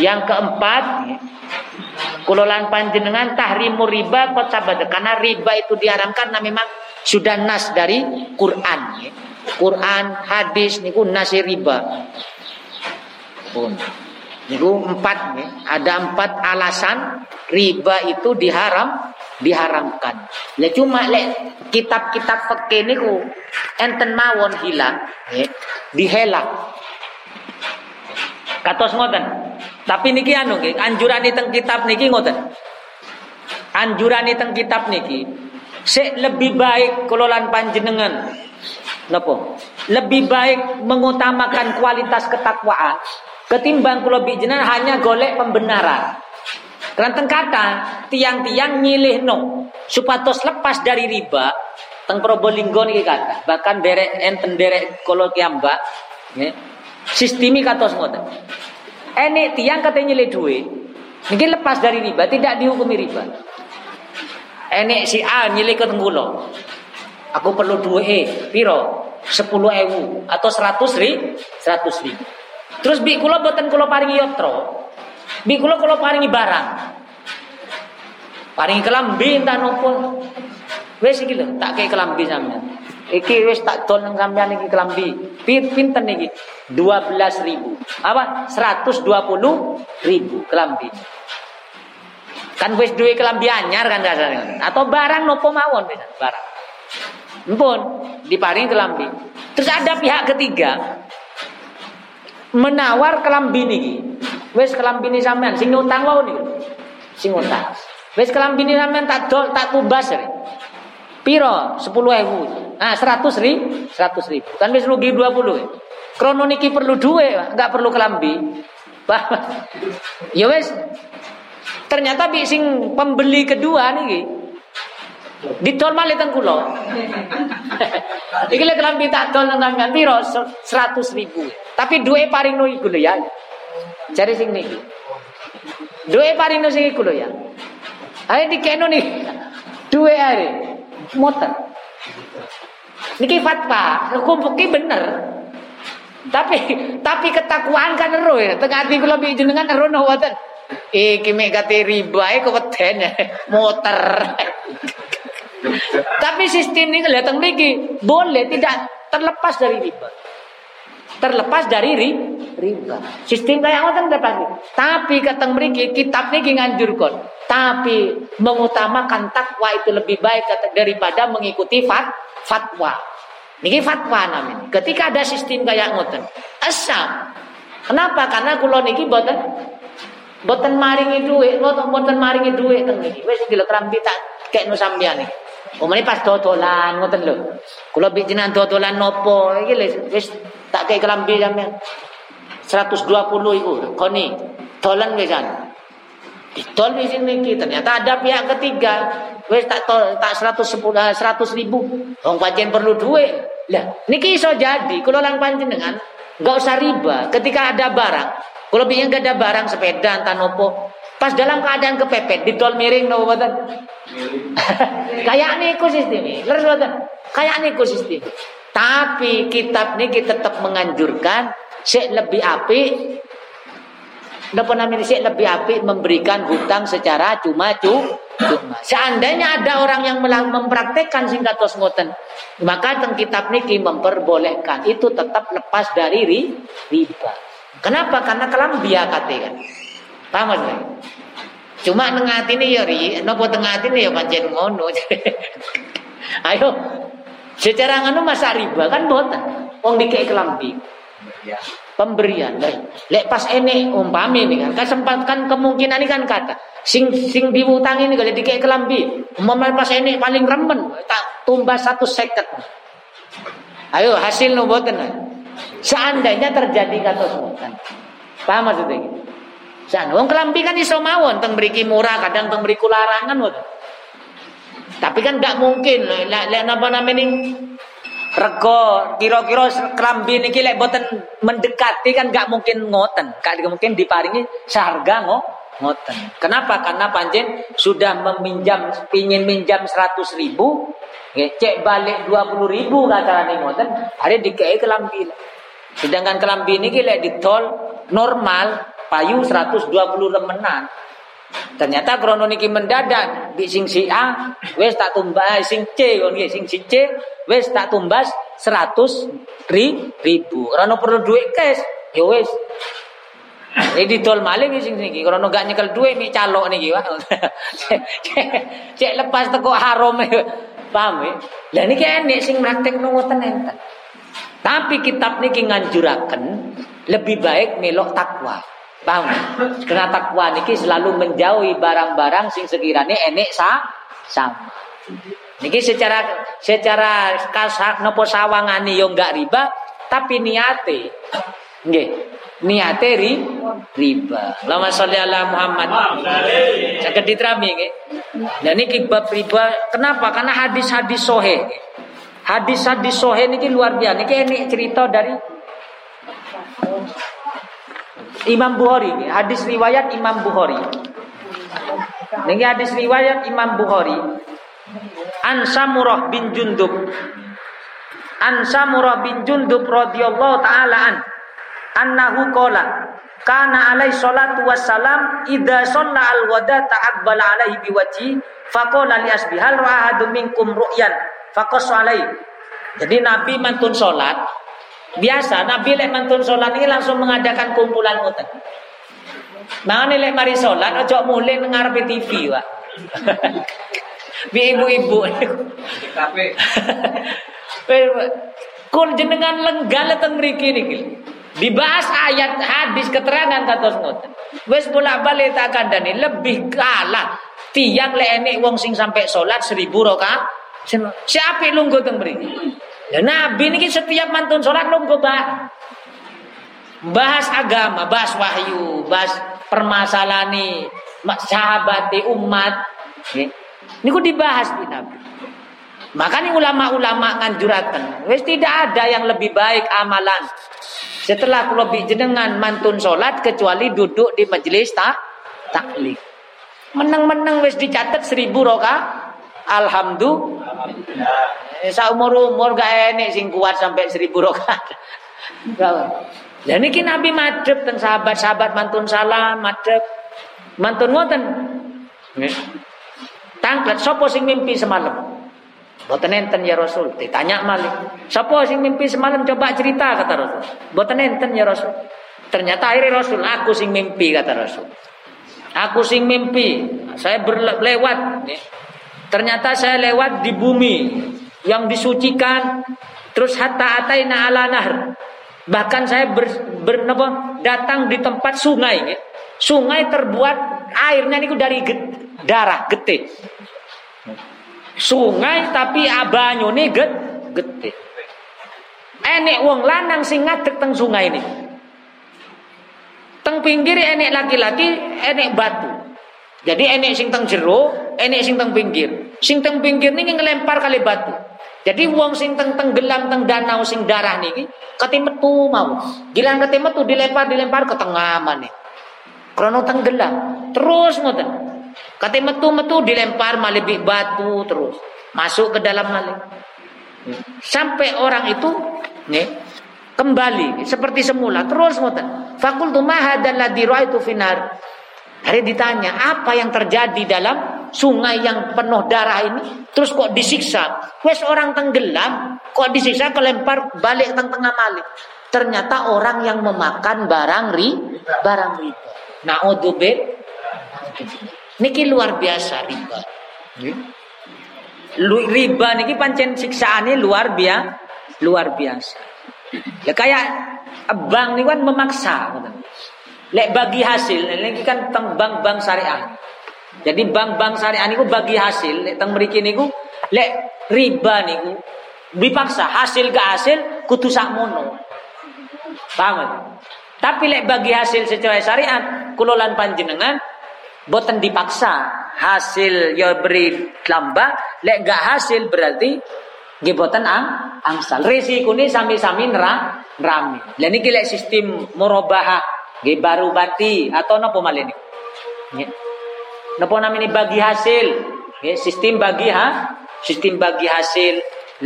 yang keempat kulolan panjenengan tahrimu riba kot karena riba itu diharamkan karena memang sudah nas dari Quran Quran hadis niku nasi riba pun. Niku empat nih. Ada empat alasan riba itu diharam diharamkan. Le cuma le kitab-kitab fikih niku enten mawon hilang ya, dihelak. Katos ngoten. Tapi niki anu nggih, anjuran teng kitab niki ngoten. Anjuran teng kitab niki sik lebih baik kelolaan panjenengan Napa? Lebih baik mengutamakan kualitas ketakwaan Ketimbang kula bijenan hanya golek pembenaran. Keranteng kata tiang-tiang nyilih no supatos lepas dari riba teng Probolinggo niki kata bahkan derek enten derek kolo kiamba ya. sistemi katos ngoten. Ene tiang kata nyilih duit niki lepas dari riba tidak dihukumi riba. Ene si A nyilih ke tenggulo. Aku perlu duit e piro? sepuluh ewu atau seratus ribu, seratus ribu. Terus bi kula boten kula paringi yotro. Bi kula kula paringi barang. Paringi kelambi entah nopo. Wes iki lho, tak kei kelambi sampean. Iki wis tak dol nang sampean iki kelambi. Pinten iki? 12.000. Apa? 120.000 kelambi. Kan wis duwe kelambi anyar kan dasarnya. Atau barang nopo mawon barang. Mpun diparingi kelambi. Terus ada pihak ketiga menawar kelambi niki. Wes kelambi ini sampean sing utang wae niki. Sing utang. Wes kelambi ini sampean tak dol tak tubas re. Piro? 10.000. Nah, 100 ribu, 100 ribu. Kan wis rugi 20 ya. Krono niki perlu duit, enggak perlu kelambi. ya wes. Ternyata bi sing pembeli kedua niki Ditol malih teng kula. Iki lek kelambi tak tol nang sampean piro? 100 ribu. Tapi duwe paring no iku lho ya. Cari sing niki. Duwe paring no sing iku lho ya. Ayo dikeno nih. Duwe are. Motor. Niki fatwa, hukum fikih bener. Tapi tapi ketakwaan kan ero ya. Tengah ati kula jenengan ero no wonten. Iki mek kate riba e keweden motor. Tapi sistem ini kelihatan lagi boleh tidak terlepas dari riba. Terlepas dari ri, riba. Sistem kayak ngoten terlepas. Tapi kata mereka kitab ini nganjurkan. Tapi mengutamakan takwa itu lebih baik daripada mengikuti fat, fatwa. Ini fatwa namanya. Ketika ada sistem kayak ngoten, asam. Kenapa? Karena kulo niki boten boten maringi duit, boten maringi duit teng niki. Wis lho krambi tak kek. Umane pas dodolan ngoten lho. Kula bijinan dodolan nopo iki wis tak kei kelambi sampean. 120 iku koni dolan wis kan. Didol wis niki ternyata ada pihak ketiga. Wis tak tol, tak 110 100 ribu. Wong pancen perlu duit. Lah niki iso jadi kula lan panjenengan enggak usah riba ketika ada barang. Kalau biyen gak ada barang sepeda entah nopo, Pas dalam keadaan kepepet, ditol miring no boten. Kayak niku sistem Leres boten. Kayak niku sistem. Tapi kitab ini kita tetap menganjurkan sik lebih api Napa namanya sih lebih apik memberikan hutang secara cuma-cuma. Seandainya ada orang yang mempraktekkan singkat ngoten, maka teng kitab niki memperbolehkan itu tetap lepas dari riba. Kenapa? Karena kelambi akate kan. Paham kan? Cuma tengah ini ya ri, nopo tengah ini ya pancen ngono. Ayo, secara nganu masa riba kan boten. Wong dikek kelambi pemberian. Lek pas ini umpami ini kan kesempatan kemungkinan ini kan kata sing sing diutang ini kalau dikek kelambi umpama pas ini paling remen tak tumbas satu seket. Ayo hasil nubuatan. Seandainya terjadi kata kan. Paham maksudnya? Seandainya wong kelambi kan iso mawon teng mriki murah kadang teng mriku larangan Tapi kan gak mungkin lek lek napa namanya rego kira-kira kelambi niki lek boten mendekati kan gak mungkin ngoten. Gak mungkin diparingi seharga ngo ngoten. Kenapa? Karena panjen sudah meminjam pingin minjam 100 ribu cek balik 20 ribu kata nih ngoten hari dikei kelambi. Sedangkan kelambi niki lek ditol normal payu 120 remenan Ternyata krono niki mendadak di sing si A wes tak tumbas sing C kon sing si C wes tak tumbas 100 ri, ribu. Krono perlu duit cash, ya wes. Ini tol malih sing niki krono gak nyekel duit mi calok niki wah. Cek lepas teko haram paham ya? Lah niki enek sing praktekno ngoten enten. Tapi kitab niki nganjuraken lebih baik melok takwa. Paham? Karena takwa niki selalu menjauhi barang-barang sing sekiranya enek sa sama. Niki secara secara kasar nopo sawangani yo enggak riba, tapi niate nggih. Niate ri riba. Lama sholli ala Muhammad. Saged diterami nggih. Lah niki bab riba, kenapa? Karena hadis-hadis sohe. Hadis-hadis sohe niki luar biasa. Niki ini cerita dari Imam Bukhari hadis riwayat Imam Bukhari. Ini hadis riwayat Imam Bukhari. An Samurah bin Jundub. An Samurah bin Jundub radhiyallahu taala an annahu qala kana alai salatu wassalam idza shalla al wada ta'abbala alaihi biwajhi faqala li asbi hal ra'ahadu minkum ru'yan faqas alai jadi nabi mantun salat Biasa Nabi lek mantun sholat ini langsung mengadakan kumpulan ngoten. Mana lek mari sholat ojo mulai ngarepe TV, Pak. Bi ibu-ibu. Kul jenengan lenggal teng mriki niki. Dibahas ayat hadis keterangan kata ngoten. Wes bolak-balik tak kandani lebih kalah tiang lek enek wong sing sampai sholat seribu rakaat. Siapa lungguh teng mriki? Ya Nabi ini setiap mantun sholat nunggu bah. Bahas agama, bahas wahyu, bahas permasalahan nih, sahabat umat. Ini kok dibahas di Nabi. Makanya ulama-ulama nganjurakan, wes tidak ada yang lebih baik amalan setelah lebih jenengan mantun sholat kecuali duduk di majelis tak taklik. Menang-menang wes dicatat seribu roka. Alhamdulillah. Eh, umur gak enek sing kuat sampai seribu rokat. Ini Nabi madep dan sahabat-sahabat mantun salam madep mantun ngoten. Tangkat sopo sing mimpi semalam. Boten enten ya Rasul. Ditanya malik. Sopo sing mimpi semalam coba cerita kata Rasul. Boten enten ya Rasul. Ternyata akhirnya Rasul aku sing mimpi kata Rasul. Aku sing mimpi. Saya berlewat. Ternyata saya lewat di bumi yang disucikan terus hatta ataina ala nahr bahkan saya ber, ber apa, datang di tempat sungai. Ya. sungai terbuat airnya itu dari get, darah getih. Sungai tapi abanyo nih get getih. Enek wong lanang sing ngadeg teng sungai ini. Teng pinggir enek laki-laki enek batu. Jadi enek sing teng jero enek sing teng pinggir sing teng pinggir ini ngelempar kali batu jadi wong sing teng tenggelam teng danau sing darah niki kate metu mau. Gilang kate metu dilempar dilempar ke tengah mana. Krono tenggelam. Terus ngoten. Kate metu-metu dilempar malih batu terus. Masuk ke dalam malih. Sampai orang itu nih kembali seperti semula terus ngoten. Fakultu ma ladzi itu finar. Hari ditanya, apa yang terjadi dalam sungai yang penuh darah ini? Terus kok disiksa? Wes orang tenggelam, kok disiksa kelempar balik teng tengah malik. Ternyata orang yang memakan barang ri, barang riba. Naudzubillah. Niki luar biasa riba. Riba niki pancen siksaannya luar biasa, luar biasa. Ya kayak bank ini kan memaksa. Lek bagi hasil, ini kan tentang bank-bank syariah. Jadi bank-bank syariah niku bagi hasil, lek teng mriki niku lek riba niku dipaksa hasil ke hasil kudu sakmono. Paham? Tapi lek bagi hasil secara syariat, kulolan panjenengan boten dipaksa. Hasil ya beri lamba, lek gak hasil berarti nggih boten ang angsal. Risikune sami-sami nera rame. Lah niki lek sistem murabahah Nggih bati atau napa malih niku? Napa namine bagi hasil? Nggih, sistem bagi ha? Sistem bagi hasil.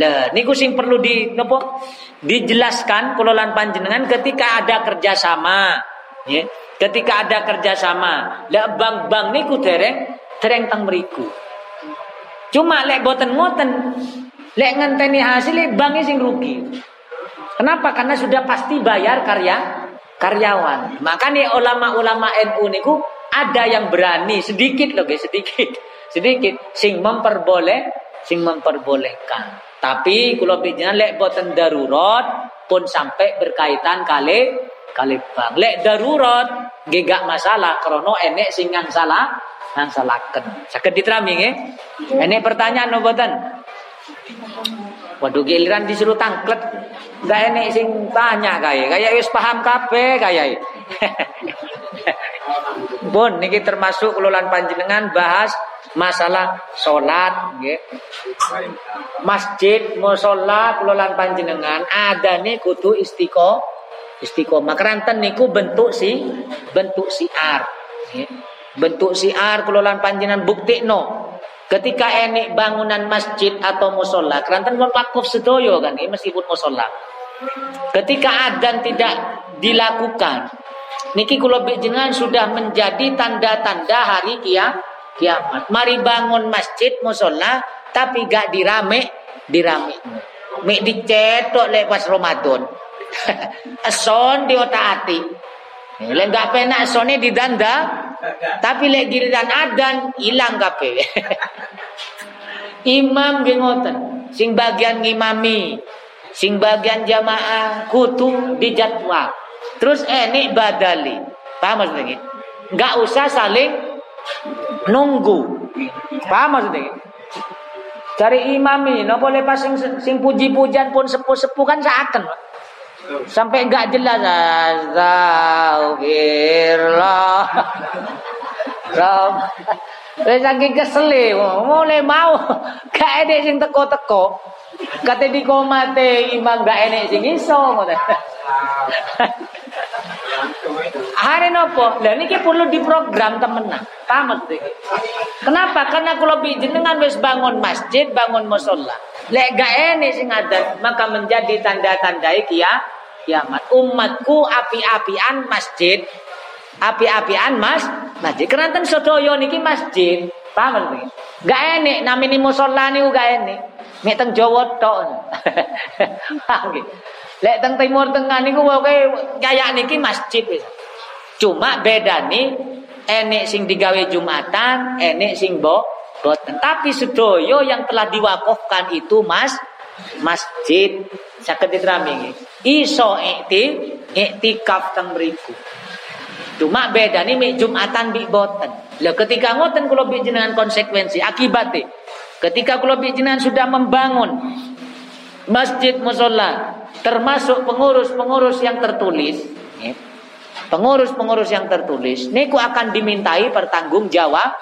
Lah niku sing perlu di napa? Dijelaskan kula panjenengan ketika ada kerjasama. Nggih. Ketika ada kerjasama, lah bank-bank niku dereng dereng teng mriku. Cuma lek boten ngoten, lek ngenteni hasil bank sing rugi. Kenapa? Karena sudah pasti bayar karya karyawan. Makanya ulama-ulama NU niku ada yang berani sedikit loh guys, sedikit. Sedikit sing memperboleh, sing memperbolehkan. Tapi kalau bicara lek boten darurat pun sampai berkaitan kali kali bang. Lek darurat gak masalah krono enek sing yang salah yang salahkan. Sakit diterami nggih. Enek pertanyaan no boten? Waduh giliran disuruh tangklet Gak enek sing tanya kaya, kaya wis paham kabeh kaya. Pun niki termasuk kelolaan panjenengan bahas masalah sholat. Masjid musala kelolaan panjenengan ada nih kudu istiqo istiqomah. Keranten niku bentuk si bentuk siar. Nggih. Bentuk siar kelolaan panjenengan bukti no. Ketika enek bangunan masjid atau musola, keranten pun wakuf sedoyo kan, ini meskipun musola. Ketika adzan tidak dilakukan, niki kula jenengan sudah menjadi tanda-tanda hari kia, kiamat. Mari bangun masjid musola tapi gak dirame, dirame. Mek dicetok lepas Ramadan. Eson di otak hati. Lek gak penak esone didanda, tapi lek giliran adan hilang kape. Imam gengoten, sing bagian ngimami, Sing bagian jamaah kutu dijadwal. Terus enik badali. Paham maksudnya? Enggak usah saling nunggu. Paham maksudnya? Cari imam ini, no boleh pas sing, puji-pujian pun sepuh-sepuh kan seakan. Sampai enggak jelas. Astagfirullah. Wis saking kesele, mulai mau gak ada sing teko-teko. Kate di komate imam gak enek sing iso ngono. Hari nopo? Lah niki perlu diprogram temenan. Paham Kenapa? Karena kalau jenengan wis bangun masjid, bangun musola. Lek gak enek sing adat, maka menjadi tanda-tanda kia kiamat. Umatku api-apian masjid. Api-apian mas masjid. Keranten sedaya niki masjid. Paham nggih? Gak enek namine musola niku gak enek. Nek teng Jawa tok. Nggih. Lek teng Timur Tengah niku pokoke kayak niki masjid. Cuma bedane enek sing digawe Jumatan, enek sing bo boten. Tapi sedoyo yang telah diwakafkan itu Mas masjid saged diterami. Iso ikti iktikaf teng mriku. Cuma beda nih Jumatan bi boten. Lah ketika ngoten kula jenengan konsekuensi akibatnya Ketika kula jenengan sudah membangun masjid musola termasuk pengurus-pengurus yang tertulis, ya, pengurus-pengurus yang tertulis, niku akan dimintai pertanggung jawab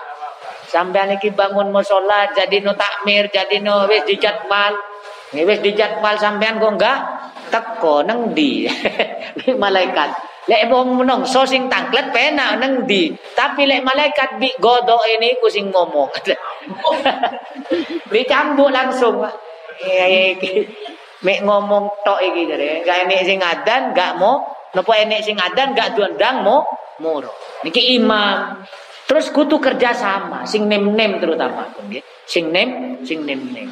sampai niki bangun musola jadi no takmir jadi no wis dijadwal. Wis dijadwal sampean kok enggak teko neng di malaikat lek wong menungso sing tangklet penak neng di tapi lek malaikat bi godok ini ku sing ngomong Dicambuk langsung. Mek ngomong tok iki jare. Gak enek sing ngadan, gak mau Napa enek sing adan gak diundang mo muro. Niki imam. Terus kutu kerja sama, sing nem-nem terutama nggih. Sing nem, sing nem-nem.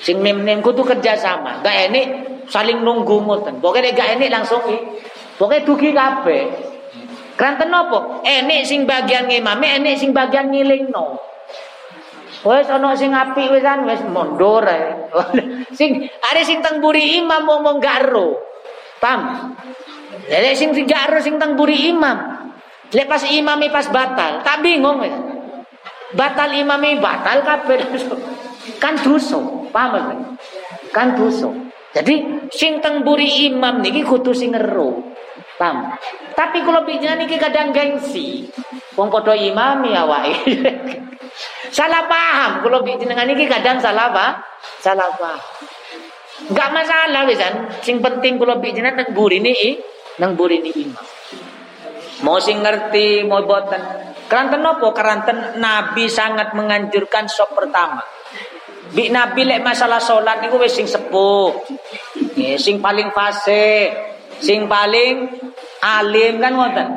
Sing nem-nem kutu kerja sama. Gak enek saling nunggu ngoten. Pokoke gak enek langsung iki. Pokoke dugi kabeh. Kranten napa? Enek sing bagian ngimame, enek sing bagian ngilingno. Wes ana sing apik wisan wis mundur ae. sing are sing teng buri imam ngomong gak ero. Paham? Lek sing gak ero sing teng buri imam. Lek pas imami pas batal, tak bingung. Batal imami batal kabeh. Kan dosa, paham Kan dosa. Jadi sing teng buri imam niki kudu sing ngero. Paham? Tapi kalau bicara niki kadang gengsi. Wong padha imami awake. salah paham kalau bicara niki kadang salah apa? Salah paham. Enggak masalah wisan. Sing penting kalau teng buri ini nang buri ini imam. Mau sing ngerti, mau boten. Keranten nopo? Keranten Nabi sangat menganjurkan sop pertama. Bi Nabi lek masalah sholat niku wis sing sepuh. Sing paling fase, sing paling alim kan ngoten.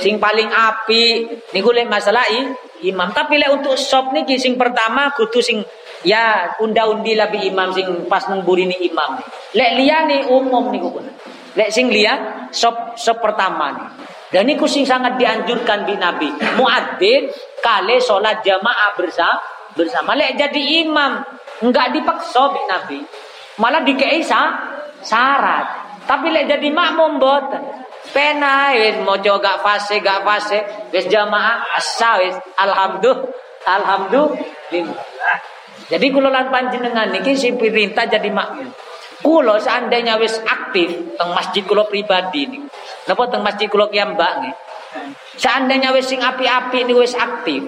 Sing paling api niku lek masalah i, imam. Tapi lek untuk sop niki sing pertama kudu sing ya unda-undi lebih imam sing pas nengburi ni imam. Lek liyane umum niku pun. Lek sing liya sop sop pertama nih. Dan ini sing sangat dianjurkan di Nabi. Muadzin kali sholat jamaah bersama bersama. Lek jadi imam enggak dipaksa di Nabi. Malah dikei syarat. Tapi lek jadi makmum boten. Pena wis mojo gak fase gak fase wis jamaah asa wis alhamdulillah alhamdulillah. Jadi kula lan panjenengan niki sing perintah jadi makmum. Kulo seandainya wis aktif teng masjid kulo pribadi nih. Napa teng masjid kulo mbak nih. Seandainya wis sing api-api ini wis aktif,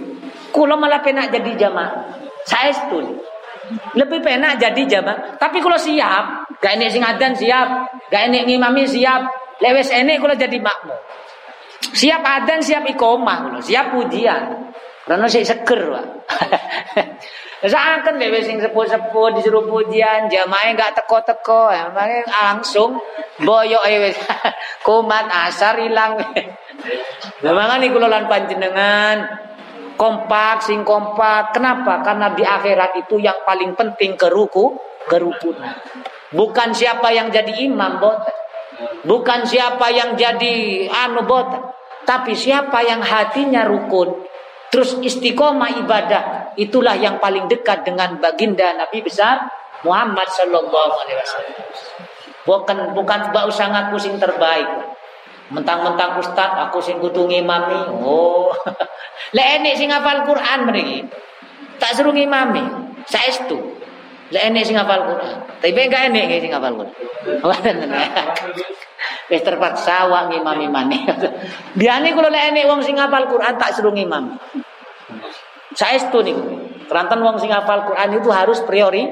kulo malah penak jadi jamaah. Saya setuju. Lebih penak jadi jamaah. Tapi kulo siap, gak ini sing adan siap, gak ini ngimami siap. Lewes ini kulo jadi makmum. Siap adan, siap ikomah siap pujian. Karena saya seger, Pak. Seakan deh sing sepuh-sepuh disuruh pujian, jamaah enggak teko-teko, ya, langsung boyok wis. Kumat asar ilang. Lah nih kula lan panjenengan kompak sing kompak. Kenapa? Karena di akhirat itu yang paling penting keruku, kerukunan. Bukan siapa yang jadi imam bot. Bukan siapa yang jadi anu bot. Tapi siapa yang hatinya rukun, Terus istiqomah ibadah itulah yang paling dekat dengan baginda Nabi besar Muhammad Sallallahu Alaihi Wasallam. Bukan bukan usah ngaku sing terbaik. Mentang-mentang ustad aku sing kudu ngimami. Oh. Lek enek sing hafal Quran mriki. Tak suruh ngimami. Saestu. Lek enek sing hafal Quran. Tapi enggak enek sing hafal Quran. Wis terpaksa wa ngimami maneh. Biane kula lek enek wong sing hafal Quran tak suruh ngimami. Saestu niku. Keranten wong sing hafal Quran itu harus priori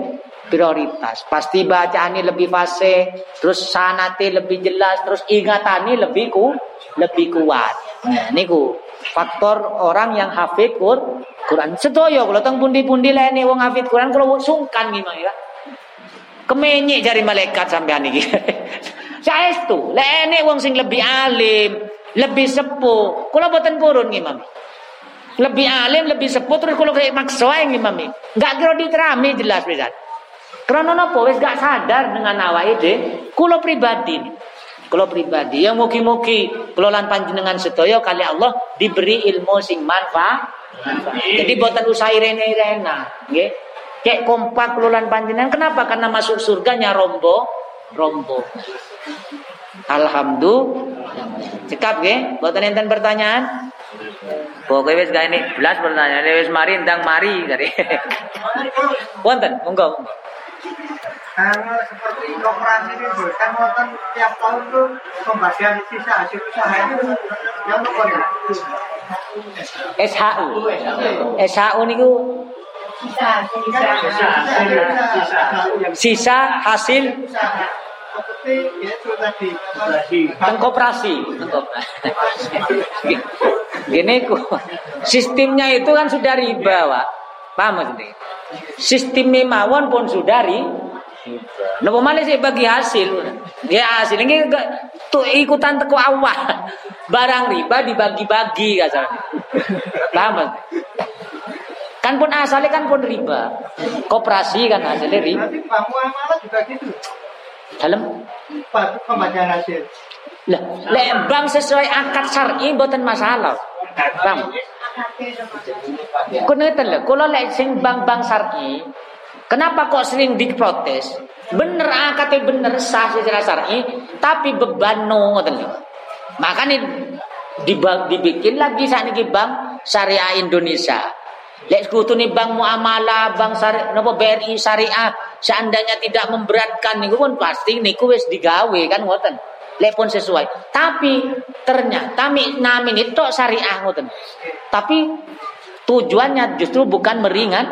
prioritas. Pasti bacaannya lebih fase, terus sanate lebih jelas, terus ingatannya lebih ku lebih kuat. Nah, niku faktor orang yang hafid Quran. Sedoyo kalau teng pundi-pundi lene wong hafid Quran kalau sungkan gimana ya. Kemenyek jari malaikat sampean iki. Saestu, lene wong sing lebih alim, lebih sepuh, kula boten purun gimana? Lebih alim, lebih sepuh terus kalau kayak maksa yang imami. Enggak kira diterami jelas bisa. Karena nopo wis gak sadar dengan awake dhewe, kula pribadi. Kula pribadi yang mugi-mugi kula lan panjenengan sedaya kali Allah diberi ilmu sing manfaat. Jadi boten usah irene-irena, nggih. Kompak kula lan panjenengan kenapa? Karena masuk surganya rombo rombo. Alhamdulillah. Cekap nggih, boten enten pertanyaan? Pokoknya wis gak ini belas pertanyaan wis mari ndang mari dari. Wonten, monggo monggo. Kalau seperti koperasi ini kan wonten tiap tahun tuh pembagian sisa hasil usaha itu yang nopo ya? SHU. SHU niku sisa hasil Teng koperasi. Gini ku. Sistemnya itu kan sudah riba, Pak. Paham maksudnya? Sistem mawon pun sudah ri, Napa malah sih bagi hasil. Ya hasil ini tuh ikutan teko awal. Barang riba dibagi-bagi kasarnya. Paham? Kan pun asalnya kan pun riba. Koperasi kan hasilnya riba. Berarti juga gitu. Dalam Pak pembacaan hasil. Lah, lek sesuai akad syar'i mboten masalah. Bang. Kau ngeten lho, kalau lek sing bank-bank syar'i, kenapa kok sering diprotes? Bener akadnya bener sah secara syar'i, tapi beban no ngoten lho. Dibang, dibikin lagi saat ini bank syariah Indonesia. Lek sekutu nih bank muamalah, bank syariah, napa BRI syariah, seandainya tidak memberatkan niku pun pasti niku wis digawe kan ngoten. Lek pun sesuai. Tapi ternyata mi namin itu syariah ngoten. Tapi tujuannya justru bukan meringan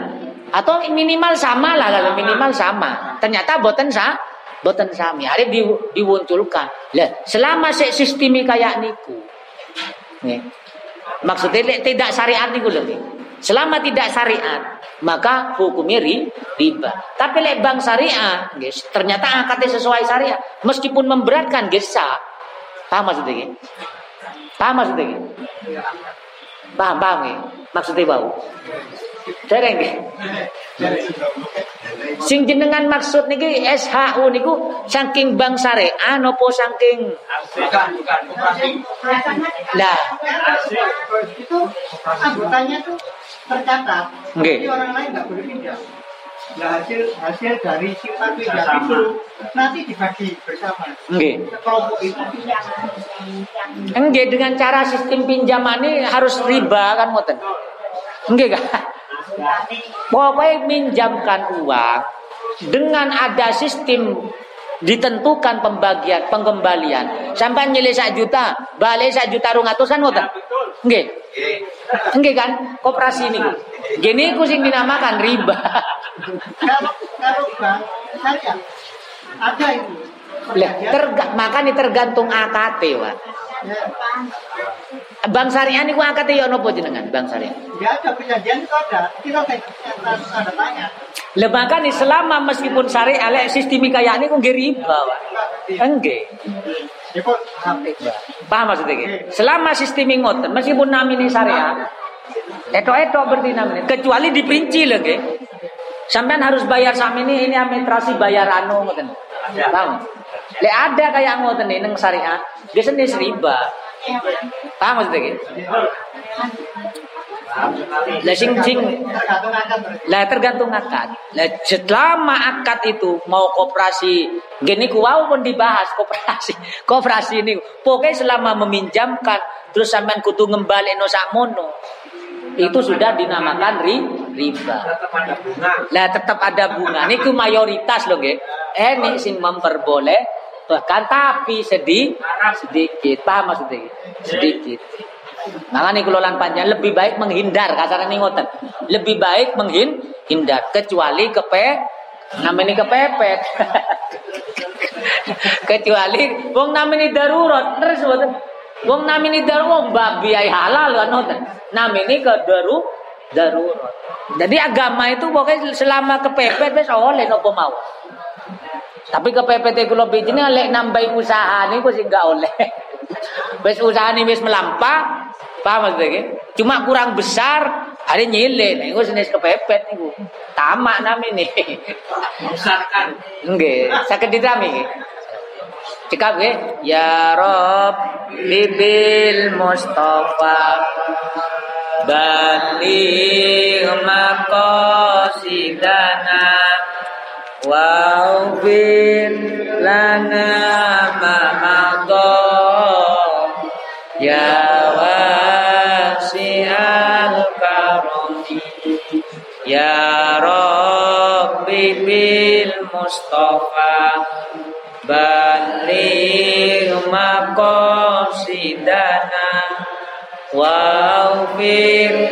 atau minimal sama lah kalau minimal sama. Ternyata boten sa boten sami. Hari di, diwunculkan. Lah, selama se- sistemi kayak niku. Nih. Maksudnya tidak syariat niku lho. Selama tidak syariat, maka hukumnya ri, riba. Tapi lek bank syariah, guys, ternyata akadnya sesuai syariah, meskipun memberatkan, guys, sah. Paham maksudnya? Guys? Paham maksudnya? Guys? Paham, paham ya? Maksudnya bau. Dereng nggih. Sing jenengan maksud niki SHU niku saking bank syariah napa saking Bukan, bukan. Koperasi. lah Itu anggotanya tuh tercatat. Nggih. Tapi orang lain nggak boleh pinjam. Nah hasil hasil dari simpan pinjam itu nanti dibagi bersama. nggih. Kelompok itu Enggak dengan cara sistem pinjaman ini harus riba kan ngoten. Enggak kan? Pokoknya minjamkan uang dengan ada sistem ditentukan pembagian pengembalian. Sampai nyilai sak juta balik sak juta rong atusan ngoten? Nggih. Nggih. Kan? Koperasi ini. Gini ku sing dinamakan riba. Kalau kalau bank ada itu. lah terga, makanya tergantung AKT Pak Ya, Bank syariah niku AKT ya napa jenengan Bank syariah? Ya ada perjanjian itu ada. Kita tanda tanya. Lembaga nih selama meskipun syariah lek sistemi kayak ini kok riba. Enggak. Ya kok HP. Paham maksudnya nggih? Selama sistemi ngoten meskipun namine syariah etok-etok berarti namanya kecuali diperinci nggih. Sampean harus bayar sama ini ini administrasi bayar anu ngoten. Paham? Lek ada kayak ngoten nang syariah, dia senis riba. Paham maksudnya nggih? Lah sing sing lah tergantung akad. Lah selama akad itu mau koperasi, gini ku wau pun dibahas koperasi. Koperasi ini pokoknya selama meminjamkan terus sampean kudu ngembalik no sakmono. Itu sudah dinamakan ri, riba. Lah tetap ada bunga. Niku mayoritas loh nggih. Eh nih sing memperboleh bahkan tapi sedih sedikit paham maksudnya sedikit Makanya kelolaan panjang lebih baik menghindar kasarnya nih ngoten. Lebih baik menghindar kecuali kepe namanya kepepet. kecuali wong namanya darurat terus ngoten. Wong namanya darurat wong babi halal kan ngoten. Namanya ke daru darurat. Jadi agama itu pokoknya selama kepepet wis oleh nopo mau. Tapi kepepet itu lebih ini lek nambahi usaha niku sih enggak oleh. Wis usaha ini wis melampah, paham maksudnya? Cuma kurang besar, ada nyile, nih gue jenis kepepet niku. Tamak namanya nih. Membesarkan. Enggak, sakit ditami. Cekap nggih. Ya Rob bibil Mustafa Baligh maqasidana Waufir lana ma'adha Mustafa Baligh maqasidana Waufir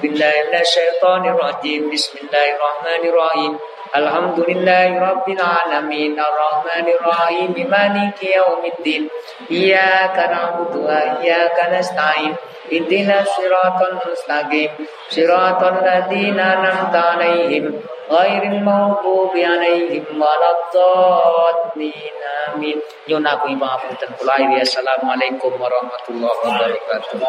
بالله من الشيطان الرجيم. بسم الله الرحمن الرحيم. الحمد لله رب العالمين. الرحمن الرحيم. مالك يوم الدين. إياك نعبد وإياك نستعين. اهدنا الصراط المستقيم. صراط الذين أنعمت عليهم. غير المغضوب عليهم ولا الضالين. آمين. Nyun aku maaf dan kula Assalamualaikum warahmatullahi wabarakatuh.